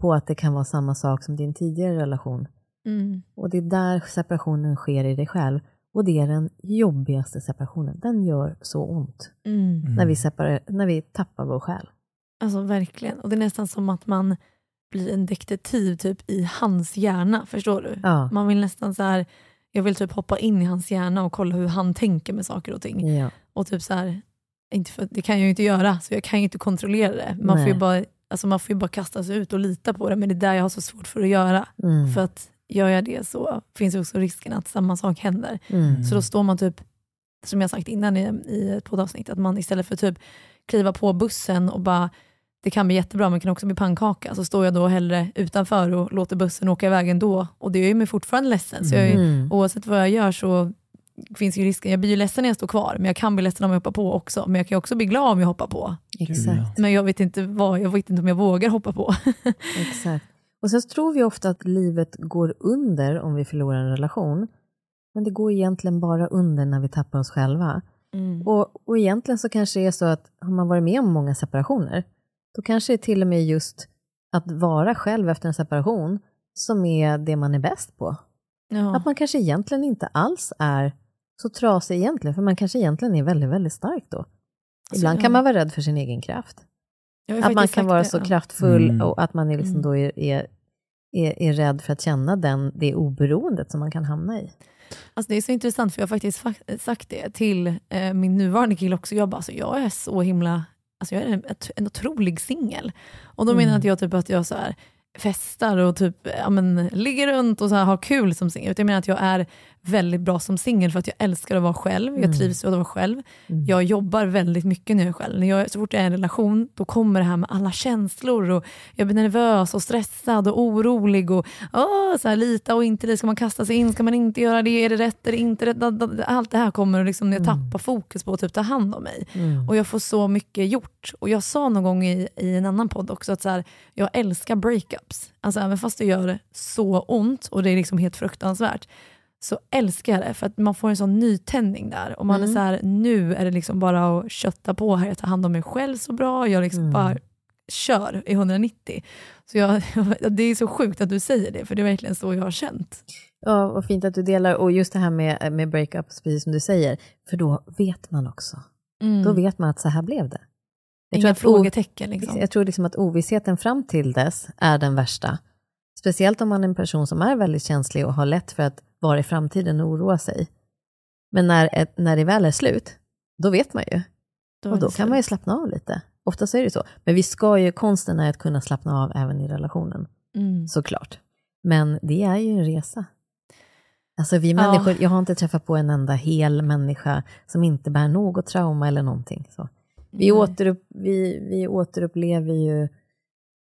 på att det kan vara samma sak som din tidigare relation? Mm. Och det är där separationen sker i dig själv. Och det är den jobbigaste separationen. Den gör så ont Mm. när, vi separar, när vi tappar vår själ. Alltså verkligen. Och det är nästan som att man blir en detektiv typ i hans hjärna. Förstår du? Ja. Man vill nästan så här, jag vill typ hoppa in i hans hjärna och kolla hur han tänker med saker och ting. Ja. Och typ så här, inte för, det kan jag ju inte göra, så jag kan ju inte kontrollera det. Man får, ju bara, alltså man får ju bara kasta sig ut och lita på det, men det är där jag har så svårt för att göra. Mm. För att gör jag det så finns ju också risken att samma sak händer. Mm. Så då står man typ, som jag sagt innan i, i ett poddavsnitt, att man istället för typ kliva på bussen och bara det kan bli jättebra men kan också bli pannkaka. Så står jag då hellre utanför och låter bussen åka iväg ändå. Och det gör ju mig fortfarande ledsen. Så jag är, ju- Mm. oavsett vad jag gör så finns ju risken, jag blir ju ledsen när jag står kvar, men jag kan bli ledsen om jag hoppar på också. Men jag kan också bli glad om jag hoppar på. Exakt. Men jag vet inte vad, jag vet inte om jag vågar hoppa på. Exakt. Och sen tror vi ofta att livet går under om vi förlorar en relation. Men det går egentligen bara under när vi tappar oss själva. Och, och egentligen så kanske det är så att har man varit med om många separationer, då kanske det är till och med just att vara själv efter en separation som är det man är bäst på. Ja. Att man kanske egentligen inte alls är så trasig egentligen, för man kanske egentligen är väldigt, väldigt stark då. Ibland Alltså, ja. kan man vara rädd för sin egen kraft. Att man kan vara det, så ja. kraftfull Mm. och att man är liksom Mm. då är, är, är, är rädd för att känna den, det oberoendet som man kan hamna i. Alltså det är så intressant för jag har faktiskt fa- sagt det till eh, min nuvarande kille också. Jag bara, alltså, jag är så himla, alltså, jag är en, en otrolig singel. Och då Mm. menar inte jag typ att jag så här, festar och typ, ja, men, ligger runt och så här, har kul som singel. Utan Jag menar att jag är väldigt bra som singel för att jag älskar att vara själv. Jag Mm. trivs med att vara själv. Mm. Jag jobbar väldigt mycket när jag är själv. När jag, så fort jag är i en relation, då kommer det här med alla känslor. Och jag blir nervös och stressad och orolig. Och, åh, så här, lita och inte lita. Ska man kasta sig in? Ska man inte göra det? Är det rätt? Är det inte rätt? Allt det här kommer och liksom, jag Mm. tappar fokus på att typ, ta hand om mig. Mm. Och jag får så mycket gjort. Och jag sa någon gång i, i en annan podd också att så här, jag älskar breakups. Alltså även fast det gör så ont och det är liksom helt fruktansvärt så älskar jag det för att man får en sån nytändning där. Och man är Mm. så här, nu är det liksom bara att kötta på här, jag tar hand om mig själv så bra, jag liksom Mm. bara kör i 190. Så jag, det är så sjukt att du säger det, för det är verkligen så jag har känt. Ja, vad fint att du delar. Och just det här med, med breakups, precis som du säger. För då vet man också. Då vet man att så här blev det. Jag tror, Inga att o- frågetecken. Liksom. jag tror liksom att ovissheten fram till dess är den värsta. Speciellt om man är en person som är väldigt känslig och har lätt för att vara i framtiden och oroa sig. Men när, ett, när det väl är slut, då vet man ju. Då Och då kan man ju slappna av lite. Ofta så är det så. Men vi ska ju, konsten är att kunna slappna av även i relationen, Mm. såklart. Men det är ju en resa. Alltså vi Ja. människor, jag har inte träffat på en enda hel människa som inte bär något trauma eller någonting. Så. Vi, Nej. återupp, vi, vi återupplever ju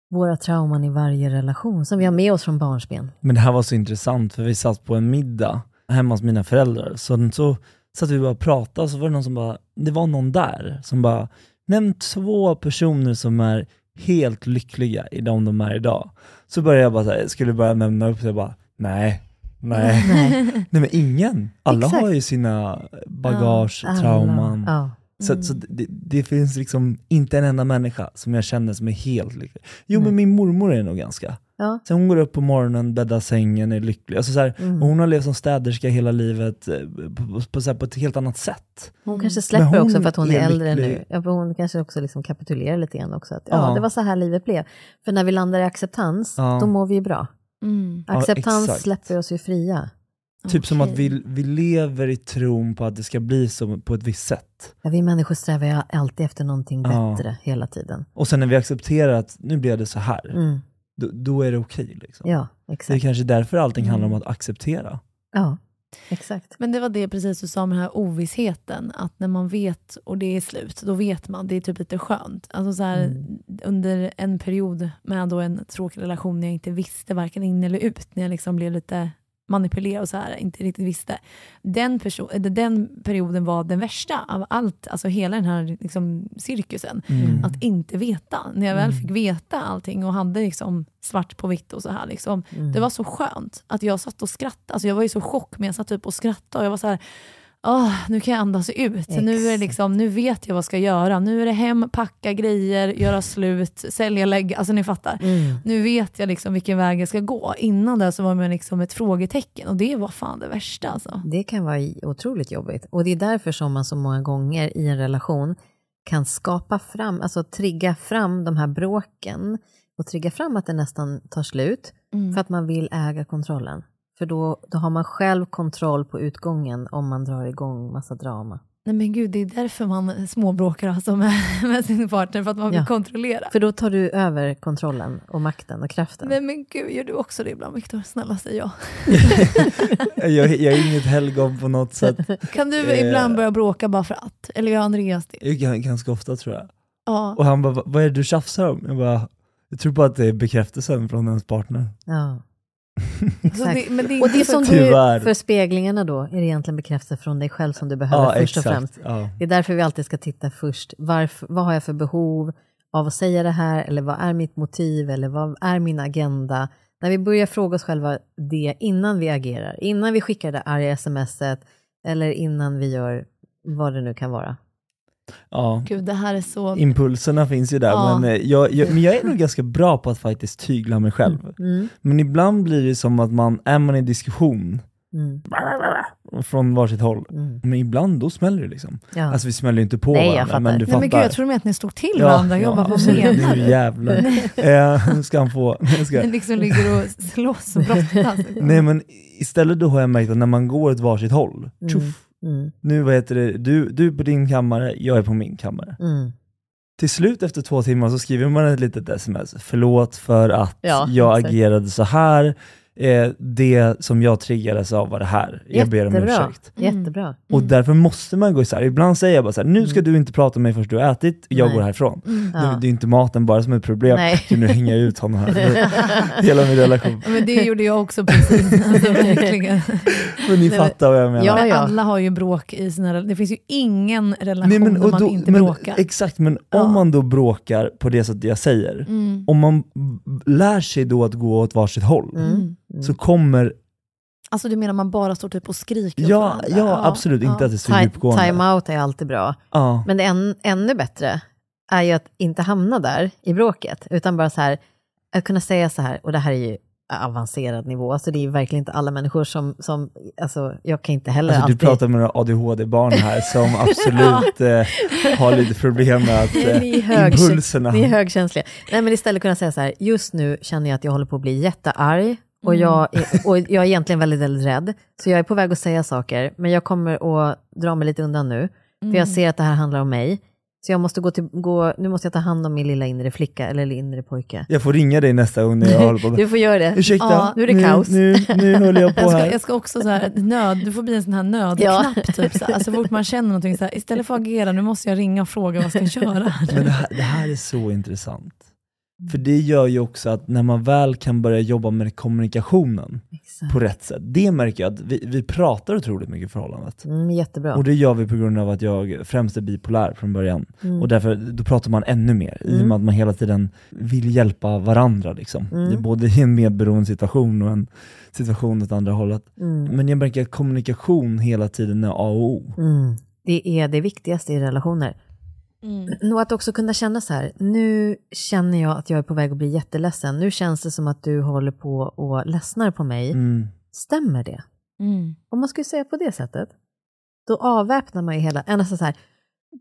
våra trauman i varje relation som vi har med oss från barnsben. Men det här var så intressant för vi satt på en middag hemma hos mina föräldrar. Så, så satt vi bara och pratade och så var det någon som bara, det var någon där som bara, nämn två personer som är helt lyckliga i de de är idag. Så började jag bara så här, skulle börja nämna upp, jag bara, nej, Nej. Nej. Nej men ingen. Alla Exakt. har ju sina bagage, Alla. trauman. Ja. Så, så det, det finns liksom inte en enda människa som jag känner som är helt lycklig. Jo Nej. men min mormor är nog ganska. Ja. Så hon går upp på morgonen, bäddar sängen, är lycklig. Alltså så här, Mm. och hon har levt som städerska hela livet eh, på, på, här, på ett helt annat sätt. Hon kanske släpper hon också för att hon är, är äldre lycklig. nu. Ja, för hon kanske också liksom kapitulerar lite grann också. Att, ja, Ja. det var så här livet blev. För när vi landar i acceptans, Ja. då mår vi ju bra. Mm. Acceptans släpper oss ju fria. Typ som att vi, vi lever i tron på att det ska bli så på ett visst sätt. Ja, vi människor strävar ju alltid efter någonting Ja. bättre hela tiden. Och sen när vi accepterar att nu blev det så här, Mm. då, då är det okej. liksom. Ja, Det är kanske därför allting handlar om Mm. att acceptera. Ja, exakt. Men det var det precis du sa med den här ovissheten, att när man vet och det är slut, då vet man. Det är typ lite skönt. Alltså så här, Mm. Under en period med då en tråkig relation när jag inte visste varken in eller ut, när jag liksom blev lite manipulerad och så här, inte riktigt visste. Den, perso- eller den perioden var den värsta av allt, alltså hela den här liksom, cirkusen. Mm. Att inte veta. När jag väl Mm. fick veta allting och hade liksom svart på vitt och så här. Liksom, Mm. det var så skönt att jag satt och skrattade. Alltså jag var i så chock, men jag satt typ och skrattade och jag var så här, Åh, nu kan jag andas ut. Nu, är liksom, nu vet jag vad jag ska göra. Nu är det hem, packa grejer, göra slut, sälja, lägga. Alltså ni fattar. Mm. Nu vet jag liksom vilken väg jag ska gå. Innan det så var man liksom ett frågetecken och det var fan det värsta. Alltså. Det kan vara otroligt jobbigt. Och det är därför som man så många gånger i en relation kan skapa fram, alltså trigga fram de här bråken och trigga fram att det nästan tar slut Mm. för att man vill äga kontrollen. För då, då har man själv kontroll på utgången om man drar igång massa drama. Nej men gud, det är därför man småbråkar alltså med, med sin partner, för att man vill Ja. kontrollera. För då tar du över kontrollen och makten och kraften. Nej men gud, gör du också det ibland Viktor? Snälla säg ja. jag, jag är inget helgon på något sätt. Kan du Eh. ibland börja bråka bara för att? Eller gör Andreas det? Ganska ofta tror jag. Ja. Och han bara, "Va- vad är det du tjafsar om? Jag bara, jag tror bara att det är bekräftelsen från ens partner. Ja. Så Exakt. det, men det är Och det som du, för speglingarna då, är det egentligen bekräftelse från dig själv som du behöver Ja, först och främst. exakt. Ja. Det är därför vi alltid ska titta först, varför, vad har jag för behov av att säga det här, eller vad är mitt motiv, eller vad är min agenda? När vi börjar fråga oss själva det innan vi agerar, innan vi skickar det arga smset, eller innan vi gör vad det nu kan vara. Ja. Gud, det här är så... Impulserna finns ju där, Ja. men, eh, jag, jag, men jag är nog ganska bra på att faktiskt tygla mig själv. Mm. Men ibland blir det som att man, är man i diskussion, Mm. från varsitt håll, Mm. men ibland då smäller det liksom. Ja. Alltså vi smäller ju inte på Nej, jag varandra, fattar. men du Nej fattar. men gud, jag tror med att ni stod till Ja, varandra. Jag ja, bara, vad menar Nu du? jävlar. eh, nu ska han få. Ska. Ni liksom ligger och slåss och brottas. Nej men istället då har jag märkt att när man går åt varsitt håll, Mm. Mm. nu vad heter det, du, du är på din kammare, jag är på min kammare. Mm. Till slut efter två timmar så skriver man ett litet sms, förlåt för att Ja, jag exakt. agerade så här, eh, det som jag triggades av var det här, jag ber om Jättebra. ursäkt. Mm. Jättebra. Och därför måste man gå isär. Ibland säger jag bara så här, nu ska Mm. du inte prata med mig först du har ätit, jag Nej. går härifrån. Mm. Ja. Nu, det är inte maten bara som är ett problem, Nej. Nu hänger jag ut honom här. Hela min relation. Men det gjorde jag också precis. Alltså, verkligen. Men ni Nej, fattar vad jag menar. Ja, Men ja. alla har ju bråk i sina relationer. Det finns ju ingen relation Nej, men, där man då, inte men, bråkar. Exakt, men Ja. om man då bråkar på det sättet jag säger, Mm. om man lär sig då att gå åt varsitt håll, Mm. Så kommer, Alltså du menar man bara står typ och skriker ja, varandra? ja, absolut, inte att det är så djupgående. Time-out är alltid bra. Ja. Men det än, ännu bättre är ju att inte hamna där i bråket, utan bara så här, att kunna säga så här, och det här är ju avancerad nivå, alltså det är ju verkligen inte alla människor som, som alltså jag kan inte heller Alltså, du alltid... pratar med några ADHD-barn här som absolut eh, har lite problem med att eh, Ni impulserna... Ni är högkänsliga. Nej men istället kunna säga så här, just nu känner jag att jag håller på att bli jättearg, och, Mm. jag är, och jag är egentligen väldigt, väldigt rädd, så jag är på väg att säga saker, men jag kommer att dra mig lite undan nu, för Mm. jag ser att det här handlar om mig. Så jag måste gå till, gå, nu måste jag ta hand om min lilla inre flicka, eller inre pojke. Jag får ringa dig nästa gång när jag håller på med... Du får göra det. Ursäkta, Ja, nu är det nu, kaos. Nu, nu håller jag på Jag ska, här. jag ska också så här, nöd, du får bli en sån här nödknapp. Typ, så. Alltså, fort man känner någonting, så här, istället för att agera, nu måste jag ringa och fråga vad ska jag köra. Men det här, det här är så intressant. För det gör ju också att när man väl kan börja jobba med kommunikationen Exakt. på rätt sätt, det märker jag att vi, vi pratar otroligt mycket i förhållandet. Mm, jättebra. Och det gör vi på grund av att jag främst är bipolär från början. Mm. Och därför, då pratar man ännu mer, i och Mm. med att man hela tiden vill hjälpa varandra. Liksom. Mm. Både i en medberoende situation och en situation åt andra hållet. Mm. Men jag märker att kommunikation hela tiden är A och O. Mm. Det är det viktigaste i relationer. Mm. Och att också kunna känna så här, nu känner jag att jag är på väg att bli jätteledsen. Nu känns det som att du håller på och ledsnar på mig. Mm. Stämmer det? Mm. Om man skulle säga på det sättet, då avväpnar man ju hela, än att så här,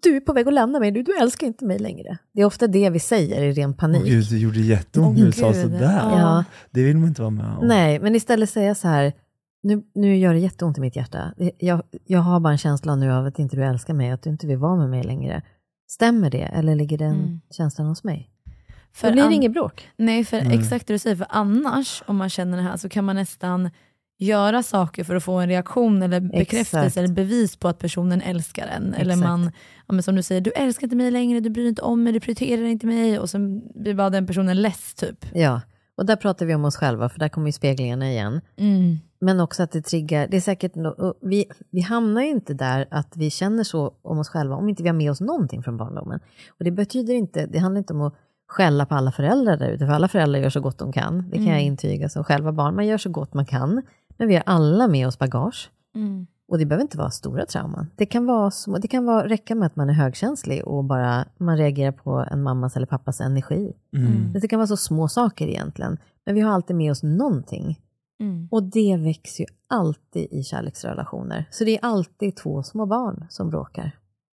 du är på väg att lämna mig, du, du älskar inte mig längre. Det är ofta det vi säger i ren panik. Åh gud, det gjorde jätteont Åh, när du sa gud. sådär. Ja. Det vill man inte vara med om. Nej, men istället säga så här, nu, nu gör det jätteont i mitt hjärta. Jag, jag har bara en känsla nu av att inte du älskar mig, att du inte vill vara med mig längre. Stämmer det, eller ligger den Mm. känslan hos mig? För Då blir det an- inget bråk. Nej, för Nej. exakt det du säger. För annars, om man känner det här, så kan man nästan göra saker för att få en reaktion eller bekräftelse Exakt. eller bevis på att personen älskar en. Eller man, ja, men som du säger, du älskar inte mig längre, du bryr dig inte om mig, du prioriterar inte mig. Och sen blir bara den personen less typ. Ja, och där pratar vi om oss själva, för där kommer ju speglingarna igen. Mm. Men också att det triggar, det är säkert, vi, vi hamnar ju inte där att vi känner så om oss själva om inte vi har med oss någonting från barndomen. Och det betyder inte, det handlar inte om att skälla på alla föräldrar där ute, för alla föräldrar gör så gott de kan. Det kan jag intyga som själva barn, man gör så gott man kan. Men vi har alla med oss bagage. Mm. Och det behöver inte vara stora trauman. Det kan, vara små, det kan vara, räcka med att man är högkänslig och bara man reagerar på en mammas eller pappas energi. Mm. Det kan vara så små saker egentligen. Men vi har alltid med oss någonting. Mm. Och det växer ju alltid i kärleksrelationer. Så det är alltid två små barn som bråkar.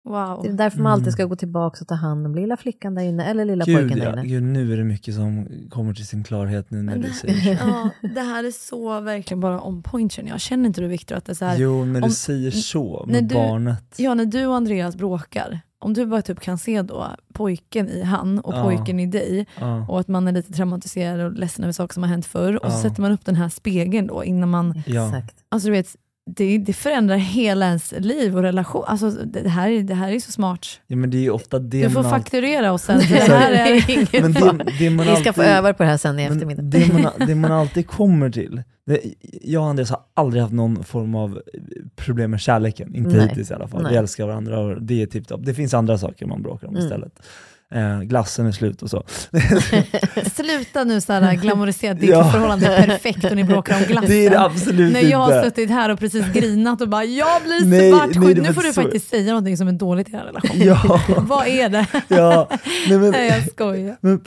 Wow. Det är därför man alltid ska gå tillbaka och ta hand om lilla flickan där inne, eller lilla Gud, pojken där ja. inne. Gud, nu är det mycket som kommer till sin klarhet nu när du säger så. Ja, det här är så verkligen bara on point känner jag. Känner inte du Viktor att det är så här, Jo, när du om- säger så med du- barnet. Ja, när du och Andreas bråkar, om du bara typ kan se då pojken i han och Ja. pojken i dig Ja. och att man är lite traumatiserad och ledsen över saker som har hänt förr och så Ja. sätter man upp den här spegeln då innan man, Ja. Exakt. alltså du vet, det, det förändrar hela ens liv och relation. Alltså det det här, är- det här är så smart. ja, men det är ofta det Du får man alltid- fakturera oss sen. Det här är, Men det, det man Vi ska få alltid- öva på det här sen i eftermiddag. det, man, det man alltid kommer till, det, jag och Andreas har aldrig haft någon form av problem med kärleken, inte Nej. hittills i alla fall. Nej. Vi älskar varandra och det är tipptopp. Det finns andra saker man bråkar om Mm. istället. Eh, glassen är slut och så. sluta nu så här glamorisera ditt Ja. förhållande är perfekt och ni bråkar om glassen. Det är det absolut När jag har suttit här och precis grinat och bara jag blir Nej, nej, svartsjuk. det Nu får du så- faktiskt säga någonting som är dåligt i er relation. Ja, Vad är det? ja. Nej, men, Nej, jag skojar. men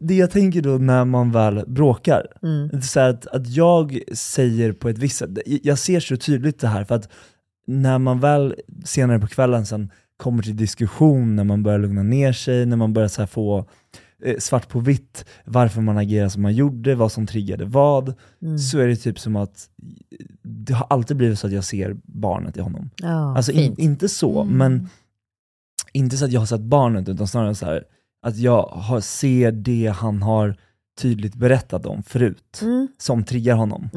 det jag tänker då när man väl bråkar, Mm. Det är så här att, att jag säger på ett visst sätt, jag ser så tydligt det här för att när man väl senare på kvällen sen kommer till diskussion, när man börjar lugna ner sig, när man börjar så få eh, svart på vitt varför man agerar som man gjorde, vad som triggade vad, Mm. så är det typ som att det har alltid blivit så att jag ser barnet i honom. Ja, Alltså in, inte så, Mm. men inte så att jag har sett barnet, utan snarare så här att jag har, ser det han har tydligt berättat om förut, Mm. som triggar honom.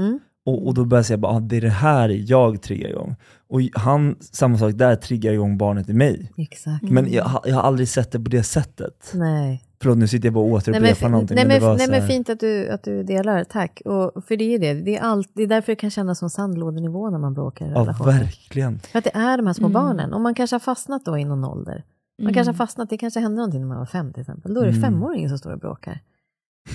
Mm. Och, och då börjar jag säga bara, ah, det är det här jag triggar igång. Och han, samma sak där, triggar igång barnet i mig. Exakt. Men jag, har- jag har aldrig sett det på det sättet. Nej. Förlåt, nu sitter jag bara och återupprepar någonting. nej, men men, nej, men fint att du, att du delar, tack. Och, för det är det, det är, allt, det är därför det kan kännas som sandlådenivå när man bråkar i Ja, verkligen. För att det är de här små Mm. barnen, och man kanske har fastnat då i någon ålder. Man Mm. kanske har fastnat, det kanske hände någonting när man var fem till exempel. Då är det Mm. femåringen som står och bråkar.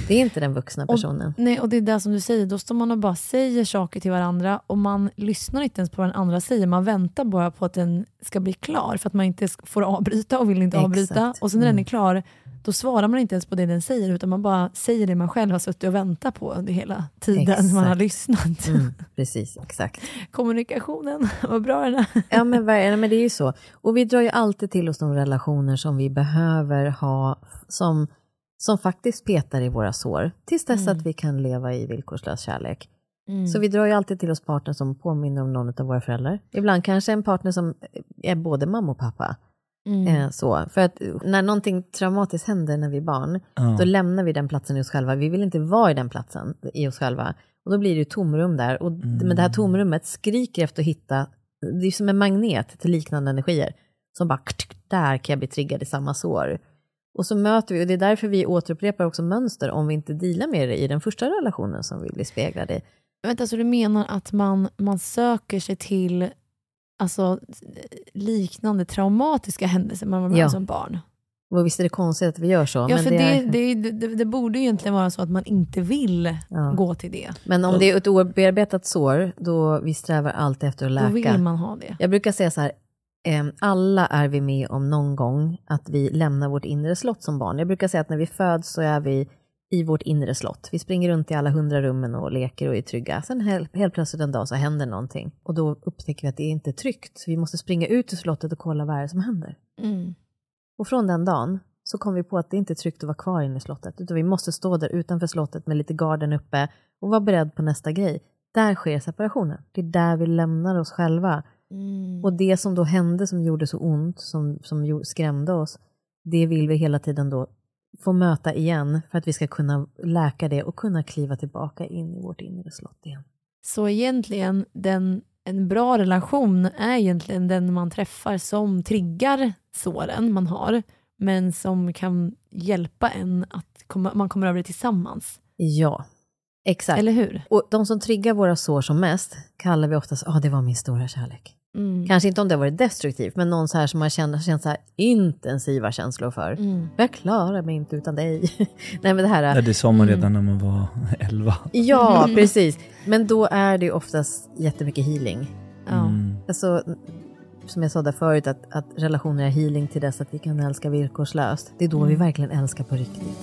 Det är inte den vuxna personen. Nej, och det är det som du säger, då står man och bara säger saker till varandra och man lyssnar inte ens på vad den andra säger, man väntar bara på att den ska bli klar för att man inte får avbryta och vill inte Exakt. avbryta. Och sen när den Mm. är klar, då svarar man inte ens på det den säger utan man bara säger det man själv har suttit och väntat på under hela tiden man har Exakt. lyssnat. Mm, precis, exakt. Kommunikationen, vad bra den är. Ja men, men det är ju så. Och vi drar ju alltid till oss de relationer som vi behöver ha, som, som faktiskt petar i våra sår, tills dess Mm. att vi kan leva i villkorslös kärlek. Mm. Så vi drar ju alltid till oss partner som påminner om någon av våra föräldrar. Ibland kanske en partner som är både mamma och pappa. Mm. Eh, så. För att när någonting traumatiskt händer när vi är barn, Ja. då lämnar vi den platsen i oss själva. Vi vill inte vara i den platsen i oss själva. Och då blir det ju tomrum där. Och, Men det här tomrummet skriker efter att hitta, det är som en magnet till liknande energier. Som bara, där kan jag bli triggad i samma sår. Och så möter vi, och det är därför vi återupprepar också mönster om vi inte dealar med det i den första relationen som vi blir speglade i. Vänta, så du menar att man, man söker sig till alltså, liknande traumatiska händelser man var med Ja. om som barn? Och visst är det konstigt att vi gör så. Ja, för det det, är, det, det, det, borde ju egentligen vara så att man inte vill Ja. gå till det. men om det är ett obearbetat sår, då vi strävar alltid efter att Då vill läka. man ha det. Jag brukar säga så här, alla är vi med om någon gång att vi lämnar vårt inre slott som barn. Jag brukar säga att när vi föds så är vi i vårt inre slott. Vi springer runt i alla hundra rummen och leker och är trygga. Sen helt, helt plötsligt en dag så händer någonting och då upptäcker vi att det inte är tryggt. Vi måste springa ut ur slottet och kolla vad det är som händer. Mm. Och från den dagen så kom vi på att det inte är tryggt att vara kvar inne i slottet, utan vi måste stå där utanför slottet med lite garden uppe och vara beredd på nästa grej. Där sker separationen. Det är där vi lämnar oss själva. Mm. Och det som då hände som gjorde så ont, som, som skrämde oss, det vill vi hela tiden då få möta igen för att vi ska kunna läka det och kunna kliva tillbaka in i vårt inre slott igen. Så egentligen, den, en bra relation är egentligen den man träffar som triggar såren man har, men som kan hjälpa en att komma, man kommer över det tillsammans. Ja, exakt. Eller hur? Och de som triggar våra sår som mest kallar vi oftast, ja ah, det var min stora kärlek. Mm. Kanske inte om det har varit destruktivt, men någon så här som man känner, känt så här intensiva känslor för. Mm. Jag klarar mig inte utan dig. Nej men det här... Ja, det sa man redan när man var 11. Ja, precis. Men då är det oftast jättemycket healing. Ja. Mm. Alltså, som jag sa där förut, att, att relationer är healing till dess att vi kan älska villkorslöst. Det är då vi verkligen älskar på riktigt.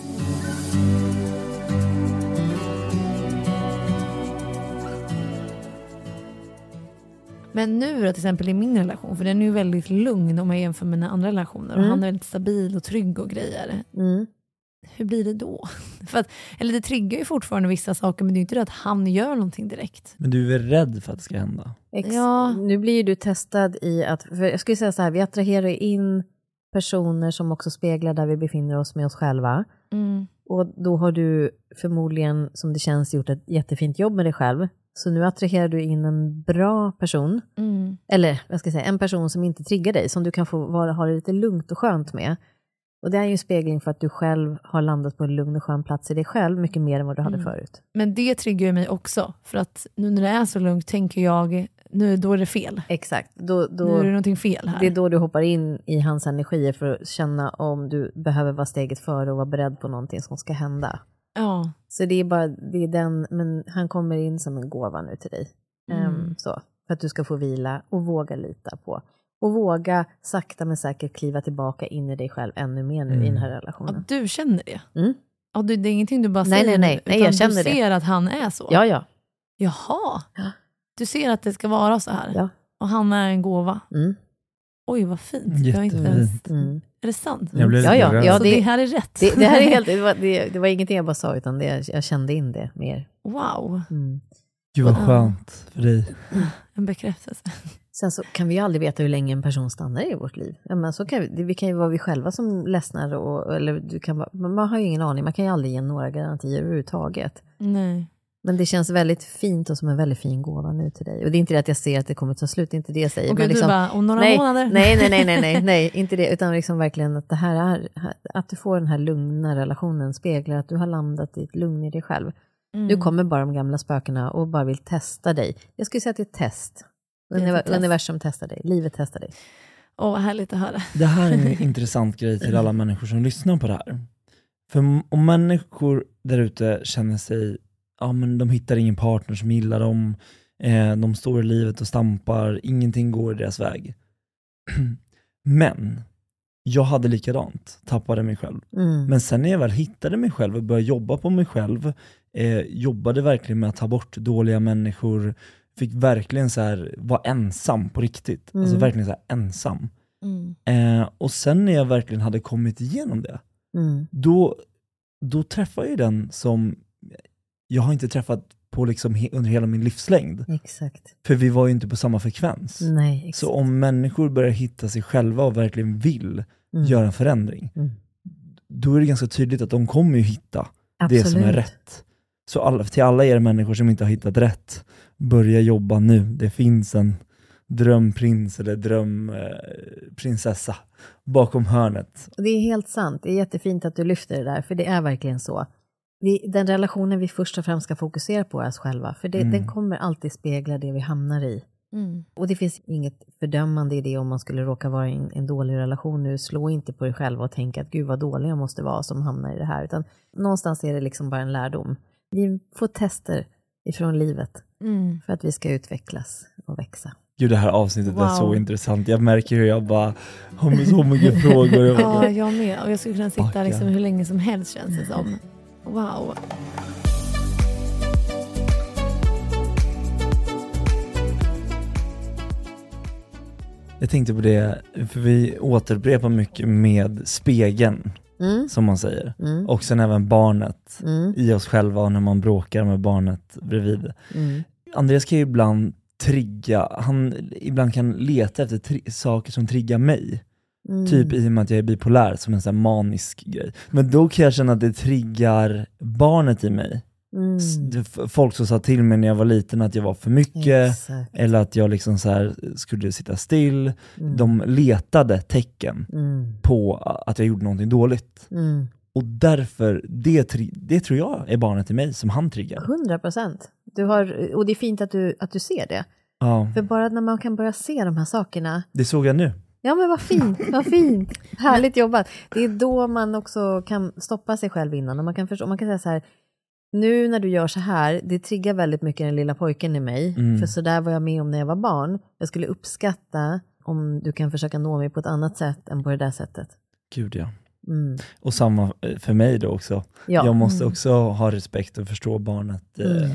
Men nu då, till exempel i min relation, för den är ju väldigt lugn om jag jämför med mina andra relationer, och Mm. han är väldigt stabil och trygg och grejer. Mm. Hur blir det då? För att, eller det triggar ju fortfarande vissa saker, men det är ju inte det att han gör någonting direkt. Men du är väl rädd för att det ska hända? Ex- Ja. Nu blir ju du testad i att, för jag skulle säga så här, vi attraherar in personer som också speglar där vi befinner oss med oss själva. Mm. Och då har du förmodligen, som det känns, gjort ett jättefint jobb med dig själv. Så nu attraherar du in en bra person, Mm. eller vad ska jag säga, en person som inte triggar dig, som du kan få vara, ha det lite lugnt och skönt med. Och det är ju en spegling för att du själv har landat på en lugn och skön plats i dig själv, mycket mer än vad du hade Mm. förut. Men det triggar ju mig också, för att nu när det är så lugnt tänker jag, nu då är det fel. Exakt, då, då, Nu är det någonting fel här. det är då du hoppar in i hans energier för att känna om du behöver vara steget före och vara beredd på någonting som ska hända. Ja. Så det är bara, det är den, men han kommer in som en gåva nu till dig. Mm. Ehm, så, för att du ska få vila och våga lita på. Och våga sakta men säkert kliva tillbaka in i dig själv ännu mer nu i Mm. den här Ja, relationen. du känner det? Mm. Ja, det är ingenting du bara Nej, säger nej, nej. Nej, utan jag känner du det. ser att han är så? Ja, ja. Jaha, Ja. du ser att det ska vara så här? Ja. Och han är en gåva? Mm. Oj, vad fint. Ens, Jättefint. Mm. är det sant? Jag blev Ja, ja, ja, det- det, här är rätt? Det, det här är helt, det var, det, det var ingenting jag bara sa, utan det, jag kände in det mer. Wow, Mm. Gud vad skönt för dig. en bekräftelse. Sen så kan vi ju aldrig veta hur länge en person stannar i vårt liv. Ja, men så kan vi, det- vi kan ju vara vi själva som ledsnar, och, eller du kan man har ju ingen aning, man kan ju aldrig ge några garantier överhuvudtaget. Nej. Men det känns väldigt fint och som en väldigt fin gåva nu till dig. Och det är inte det att jag ser att det kommer ta slut, det är inte det jag säger. Och men gud, liksom, du bara, om några nej, månader? nej, nej, nej, nej, nej, nej, inte det, utan liksom verkligen att det här är, att du får den här lugna relationen speglar att du har landat i ett lugn i dig själv. Mm. Nu kommer bara de gamla spökena och bara vill testa dig. Jag skulle säga att det är ett test. Univer- test. Universum testar dig, livet testar dig. Åh, vad härligt att höra. Det här är en intressant grej till alla människor som lyssnar på det här. För om människor där ute känner sig, ja men de hittar ingen partner som gillar dem, eh, de står i livet och stampar, ingenting går i deras väg. Men, jag hade likadant, tappade mig själv. Mm. Men sen när jag väl hittade mig själv och började jobba på mig själv, eh, jobbade verkligen med att ta bort dåliga människor, fick verkligen så här, vara ensam på riktigt. Alltså Mm. verkligen så ensam. Mm. Eh, och sen när jag verkligen hade kommit igenom det, Mm. då, då träffade jag den som jag har inte träffat på liksom he- under hela min livslängd. Exakt. För vi var ju inte på samma frekvens. Nej. Så om människor börjar hitta sig själva och verkligen vill Mm. göra en förändring, Mm. då är det ganska tydligt att de kommer ju hitta det som är Absolut. rätt. Så alla, till alla er människor som inte har hittat rätt, börja jobba nu. Det finns en, drömprins eller drömprinsessa bakom hörnet. Det är helt sant. Det är jättefint att du lyfter det där, för det är verkligen så. Vi, den relationen vi först och främst ska fokusera på är oss själva, för det, Mm. den kommer alltid spegla det vi hamnar i. Mm. Och det finns inget fördömande i det om man skulle råka vara i en, en dålig relation nu. Slå inte på dig själv och tänk att gud vad dålig jag måste vara som hamnar i det här. Utan någonstans är det liksom bara en lärdom. Vi får tester ifrån livet Mm. för att vi ska utvecklas och växa. Gud, det här avsnittet är Wow. så intressant. Jag märker hur jag bara har så mycket frågor. Jag Ja, jag med. Och jag skulle kunna sitta liksom hur länge som helst känns det som. Wow. Jag tänkte på det, för vi återupprepar mycket med spegeln, Mm, som man säger. mm, Och sen även barnet mm, i oss själva när man bråkar med barnet bredvid. mm, Andreas kan ju ibland trigga, han ibland kan leta efter saker som triggar mig. Mm. Typ i och med att jag är bipolär, som en sån här manisk grej. Men då kan jag känna att det triggar barnet i mig. Mm, Folk som sa till mig när jag var liten att jag var för mycket, Exakt. eller att jag liksom så skulle sitta still. Mm, De letade tecken mm, på att jag gjorde någonting dåligt. mm. Och därför, det, det tror jag är barnet i mig som han triggar. 100 procent. Och det är fint att du, att du ser det. Ja, För bara när man kan börja se de här sakerna, det såg jag nu. Ja men vad fint, vad fint, härligt jobbat. Det är då man också kan stoppa sig själv innan och man kan förstå, man kan säga så här, nu när du gör så här, det triggar väldigt mycket den lilla pojken i mig, Mm. för så där var jag med om när jag var barn. Jag skulle uppskatta om du kan försöka nå mig på ett annat sätt än på det där sättet. Gud ja. Mm. Och samma eh, för mig då också. Ja. Jag måste Mm. också ha respekt och förstå barnet. eh, Mm.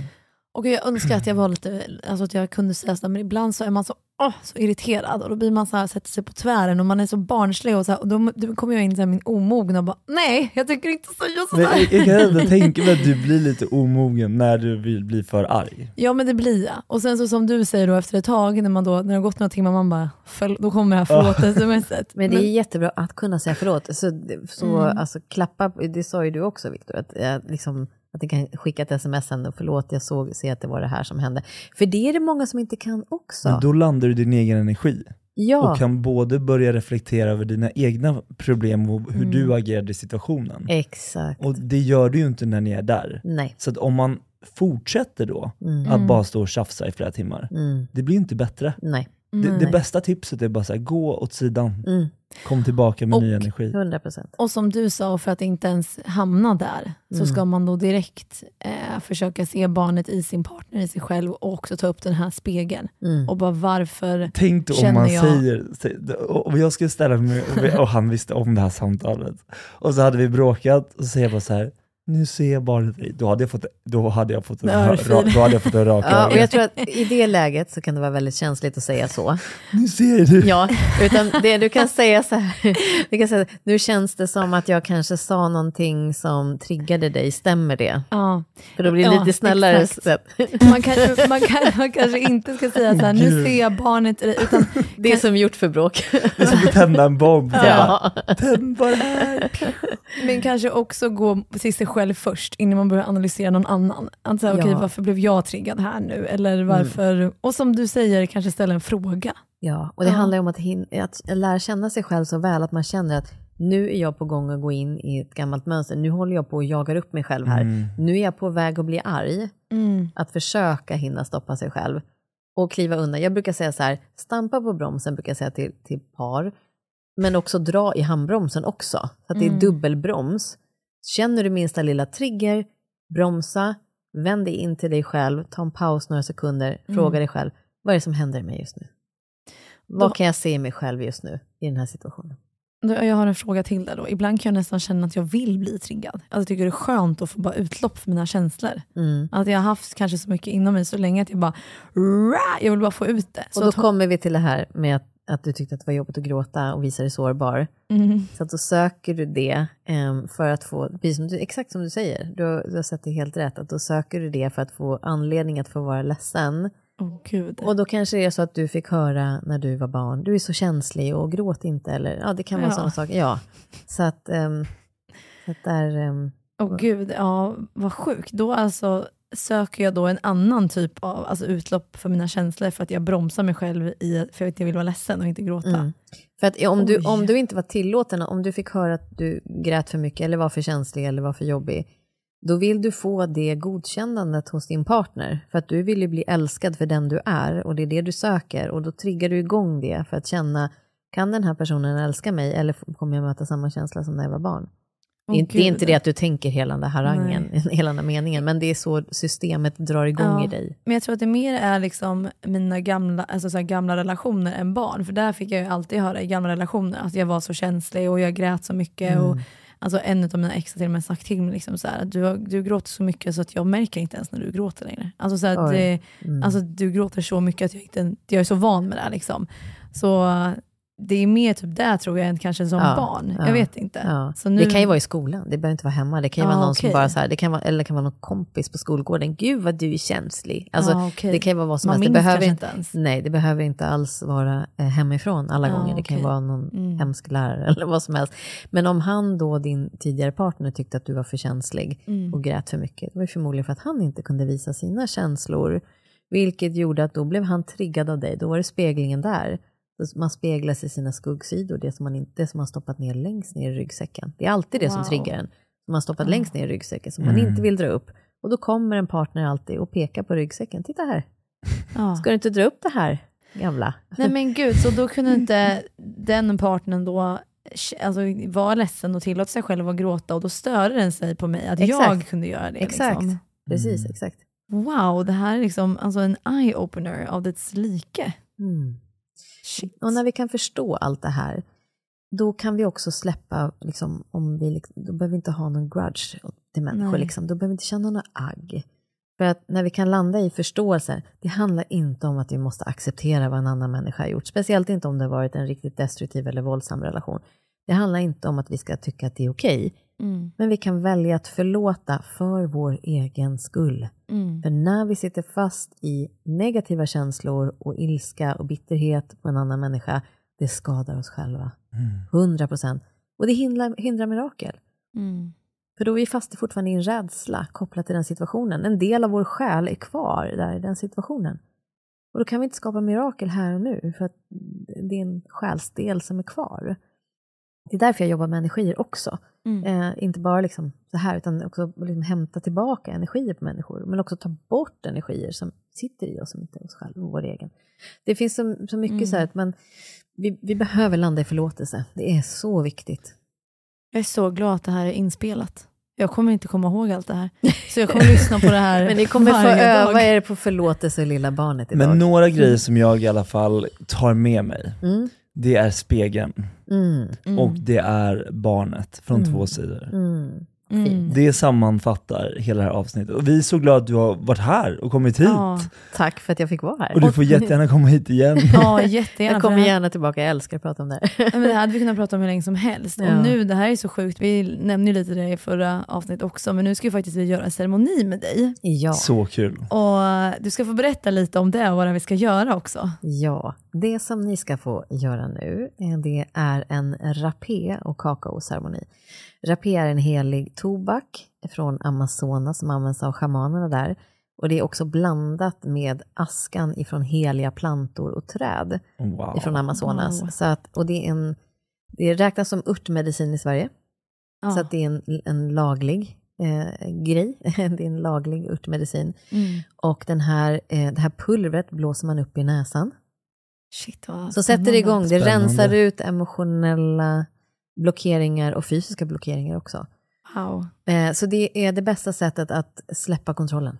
Och jag önskar att jag var lite, alltså att jag kunde säga sådär, men ibland så är man så, åh, så irriterad och då blir man så här, sätter sig på tvären och man är så barnslig och, så här, och då, då kommer jag in i min omogna och bara, nej, jag tänker inte säga sådär. jag, jag kan ändå tänka mig att du blir lite omogen när du vill bli för arg. Ja men det blir jag. Och sen så som du säger då efter ett tag, när, man då, när det har gått några timmar, man bara, "Förl- då kommer det här förlåt-smset. Men det är jättebra att kunna säga förlåt. Så, så Mm. alltså, klappa, det sa ju du också Viktor, att, eh, liksom, att du kan skicka ett sms sen och förlåt, jag såg, se att det var det här som hände. För det är det många som inte kan också. Men då landar du i din egen energi ja, och kan både börja reflektera över dina egna problem och hur Mm. du agerade i situationen. exakt. Och det gör du ju inte när ni är där. Nej. Så om man fortsätter då Mm. att Mm. bara stå och tjafsa i flera timmar, Mm. det blir inte bättre. Nej. Det, det bästa tipset är bara så här, gå åt sidan, Mm. kom tillbaka med Och- ny energi. 100 procent. Och som du sa, för att inte ens hamna där, så Mm. ska man då direkt eh, försöka se barnet i sin partner, i sig själv och också ta upp den här spegeln. Mm. Och bara varför, Tänk då om Känner man jag- säger, sä- och jag skulle ställa mig, och han visste om det här samtalet, och så hade vi bråkat, och så säger jag bara så här, nu ser jag barnet dig. Då hade jag fått, då hade jag fått en, ra, då hade jag fått en rak Ja, och jag tror att i det läget så kan det vara väldigt känsligt att säga så. Nu ser du! Ja, utan det du kan säga så här, du kan säga, nu känns det som att jag kanske sa någonting som triggade dig, stämmer det? ja, För då blir det Ja, lite snällare man, kan, man, kan, man kanske inte ska säga så här, nu ser jag barnet i dig, utan Det är som gjort för bråk. Det är som att tända en bomb. Ja. Tänd bara här! Men kanske också gå till sig själv först innan man börjar analysera någon annan. Att säga, okej, Ja. Mm. varför blev jag triggad här nu? Eller varför, och som du säger, kanske ställa en fråga. Ja, och det Ja. handlar om att, hin- att lära känna sig själv så väl att man känner att nu är jag på gång att gå in i ett gammalt mönster. Nu håller jag på att jaga upp mig själv här. Mm. Nu är jag på väg att bli arg. Mm. Att försöka hinna stoppa sig själv och kliva undan. Jag brukar säga så här, stampa på bromsen brukar jag säga till, till par. Men också dra i handbromsen också. Så att det är Mm. dubbelbroms. Känner du minsta lilla trigger, bromsa, vänd dig in till dig själv, ta en paus några sekunder, Mm. fråga dig själv, vad är det som händer i mig just nu? Vad kan jag se i mig själv just nu i den här situationen? Jag har en fråga till där då. Ibland kan jag nästan känna att jag vill bli triggad. Alltså jag tycker det är skönt att få bara utlopp för mina känslor. Mm. Att jag har haft kanske så mycket inom mig så länge att jag bara, "Rah!" jag vill bara få ut det. Så Och då kommer vi till det här med att, att du tyckte att det var jobbigt att gråta och visa dig sårbar. mm, Så att då söker du det em, för att få, precis som du, exakt som du säger, du har, du har sett det helt rätt, att då söker du det för att få anledning att få vara ledsen. Åh gud. Och då kanske det är så att du fick höra när du var barn, du är så känslig och gråt inte, eller ja, det kan vara Ja. sådana saker. Ja, så att, um, så att där, em, Åh gud, ja vad sjukt. Då alltså, söker jag då en annan typ av alltså utlopp för mina känslor för att jag bromsar mig själv i, för att jag vill vara ledsen och inte gråta. Mm. För att om du, om du inte var tillåten, om du fick höra att du grät för mycket eller var för känslig eller var för jobbig, då vill du få det godkännandet hos din partner. För att du vill ju bli älskad för den du är och det är det du söker och då triggar du igång det för att känna, kan den här personen älska mig eller kommer jag möta samma känsla som när jag var barn? Det är, det är inte det att du tänker hela den där harangen, hela den där meningen, men det är så systemet drar igång Ja. i dig. Men jag tror att det mer är liksom mina gamla, alltså så gamla relationer än barn. För där fick jag ju alltid höra i gamla relationer att jag var så känslig och jag grät så mycket. Mm. Och, alltså en av mina ex har till och med sagt till mig liksom så här, att du, har- du gråter så mycket så att jag märker inte ens när du gråter längre. Alltså, så det, Mm. alltså, du gråter så mycket att jag, inte, jag är så van med det. här, Liksom. Så det är mer typ där tror jag än kanske som Ja, barn. ja, Jag vet inte. Ja. Så nu, Det kan ju vara i skolan, det behöver inte vara hemma. Det kan ju vara någon som okej. bara så här, det kan vara, eller det kan vara någon kompis på skolgården. Gud vad du är känslig. Alltså, okej. Det kan ju vara vad som Man helst. Det behöver inte, ens. nej, det behöver inte alls vara eh, hemifrån alla gånger. Det kan ju vara någon Mm. hemsk lärare eller vad som helst. Men om han då, din tidigare partner, tyckte att du var för känslig Mm. och grät för mycket, det var ju förmodligen för att han inte kunde visa sina känslor. Vilket gjorde att då blev han triggad av dig. Då var det speglingen där. Så Man speglar sig i sina skuggsidor, det som man inte som man stoppat ner längst ner i ryggsäcken. Det är alltid det som Wow. triggar en. Som man stoppat Ja. längst ner i ryggsäcken, som man Mm. inte vill dra upp. Och då kommer en partner alltid och pekar på ryggsäcken. Titta här, Ja. ska du inte dra upp det här gamla? Nej men gud, så då kunde inte den partnern då alltså, vara ledsen och tillåta sig själv att gråta och då störde den sig på mig att jag Exakt. kunde göra det. Exakt. Liksom. Precis, Mm. exakt. Wow, det här är liksom alltså en eye-opener av dess like. Mm. Shit. Och när vi kan förstå allt det här, då kan vi också släppa, liksom, om vi, då behöver vi inte ha någon grudge till människor, liksom. då behöver vi inte känna några agg. För att när vi kan landa i förståelse, det handlar inte om att vi måste acceptera vad en annan människa har gjort, speciellt inte om det har varit en riktigt destruktiv eller våldsam relation. Det handlar inte om att vi ska tycka att det är okej, Mm, men vi kan välja att förlåta för vår egen skull. mm, För när vi sitter fast i negativa känslor och ilska och bitterhet på en annan människa, det skadar oss själva. Mm. 100 procent. Och det hindrar, hindrar mirakel. mm. För då är vi fast fortfarande i en rädsla kopplat till den situationen. En del av vår själ är kvar där i den situationen. Och då kan vi inte skapa mirakel här och nu, för att det är en själsdel som är kvar. Det är därför jag jobbar med energier också. Mm. Eh, inte bara liksom så här, utan också liksom hämta tillbaka energier på människor, men också ta bort energier som sitter i oss, som inte är oss själva, och vår egen. Det finns så, så mycket Mm. så här att man, vi, vi behöver landa i förlåtelse. Det är så viktigt. Jag är så glad att det här är inspelat. Jag kommer inte komma ihåg allt det här. Så jag kommer lyssna på det här Men ni kommer få dag. öva er på förlåtelse och lilla barnet idag. Men några grejer som jag i alla fall tar med mig, Mm, det är spegeln mm, Mm. och det är barnet från Mm. två sidor. Mm. Det sammanfattar hela det här avsnittet. Och vi är så glada att du har varit här och kommit hit. Ja, Tack för att jag fick vara här. Och du får jättegärna komma hit igen. ja jättegärna. jag kommer gärna tillbaka, jag älskar att prata om det här. Ja, men det här hade vi kunnat prata om hur länge som helst. Ja. Och nu, det här är så sjukt, vi nämnde ju lite det i förra avsnittet också, men nu ska ju faktiskt vi göra en ceremoni med dig. Ja. Så kul. Och du ska få berätta lite om det och vad vi ska göra också. Ja, det som ni ska få göra nu, eh, det är en rapé och kakaoceremoni. Rapé är en helig tobak från Amazonas som används av shamanerna där. Och det är också blandat med askan ifrån heliga plantor och träd Wow. ifrån Amazonas. Wow. Så att, och det, är en, det räknas som örtmedicin i Sverige. Ja. Så att det är en, en laglig eh, grej. det är en laglig örtmedicin. mm. Och den här, eh, det här pulvret blåser man upp i näsan. Shit vad Så sätter det igång, det Spännande. rensar ut emotionella blockeringar och fysiska blockeringar också. Wow. Eh, så det är det bästa sättet att släppa kontrollen.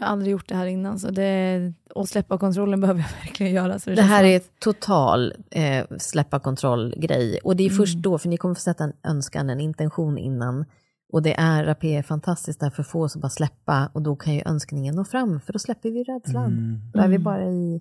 Jag har aldrig gjort det här innan, så det, och släppa kontrollen behöver jag verkligen göra. Så det Det här är total eh, släppa kontroll-grej. Och det är först då, för ni kommer få sätta en önskan, en intention innan. Och det är, rapé är fantastiskt där för att få oss att bara släppa och då kan ju önskningen nå fram, för då släpper vi rädslan. Mm. Då är vi Mm. bara i,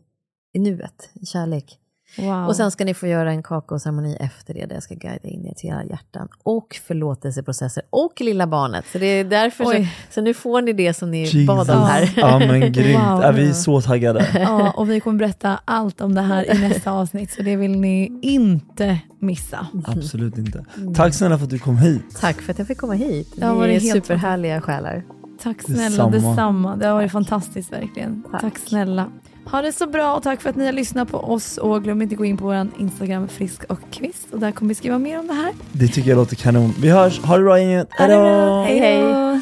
i nuet, i kärlek. Wow. Och sen ska ni få göra en kakaoceremoni efter det, där jag ska guida in er till era hjärtan. Och förlåtelseprocesser, och lilla barnet. Så det är därför, så, så nu får ni det som ni Jesus. bad om här. Ja men grymt. Wow. Ja, vi är så taggade. Ja, och vi kommer berätta allt om det här i nästa avsnitt, så det vill ni inte missa. Absolut inte. Tack snälla för att du kom hit. Tack för att jag fick komma hit. Ja, Ni var det är helt superhärliga själar. Tack snälla, Detsamma. detsamma. Det har varit fantastiskt verkligen. Tack. Tack. snälla. Ha det så bra och tack för att ni har lyssnat på oss och glöm inte gå in på vår Instagram Frisk och Kvist och där kommer vi skriva mer om det här. Det tycker jag låter kanon. Vi hörs, ha det bra gänget. Bra. Hejdå! Hej Hej,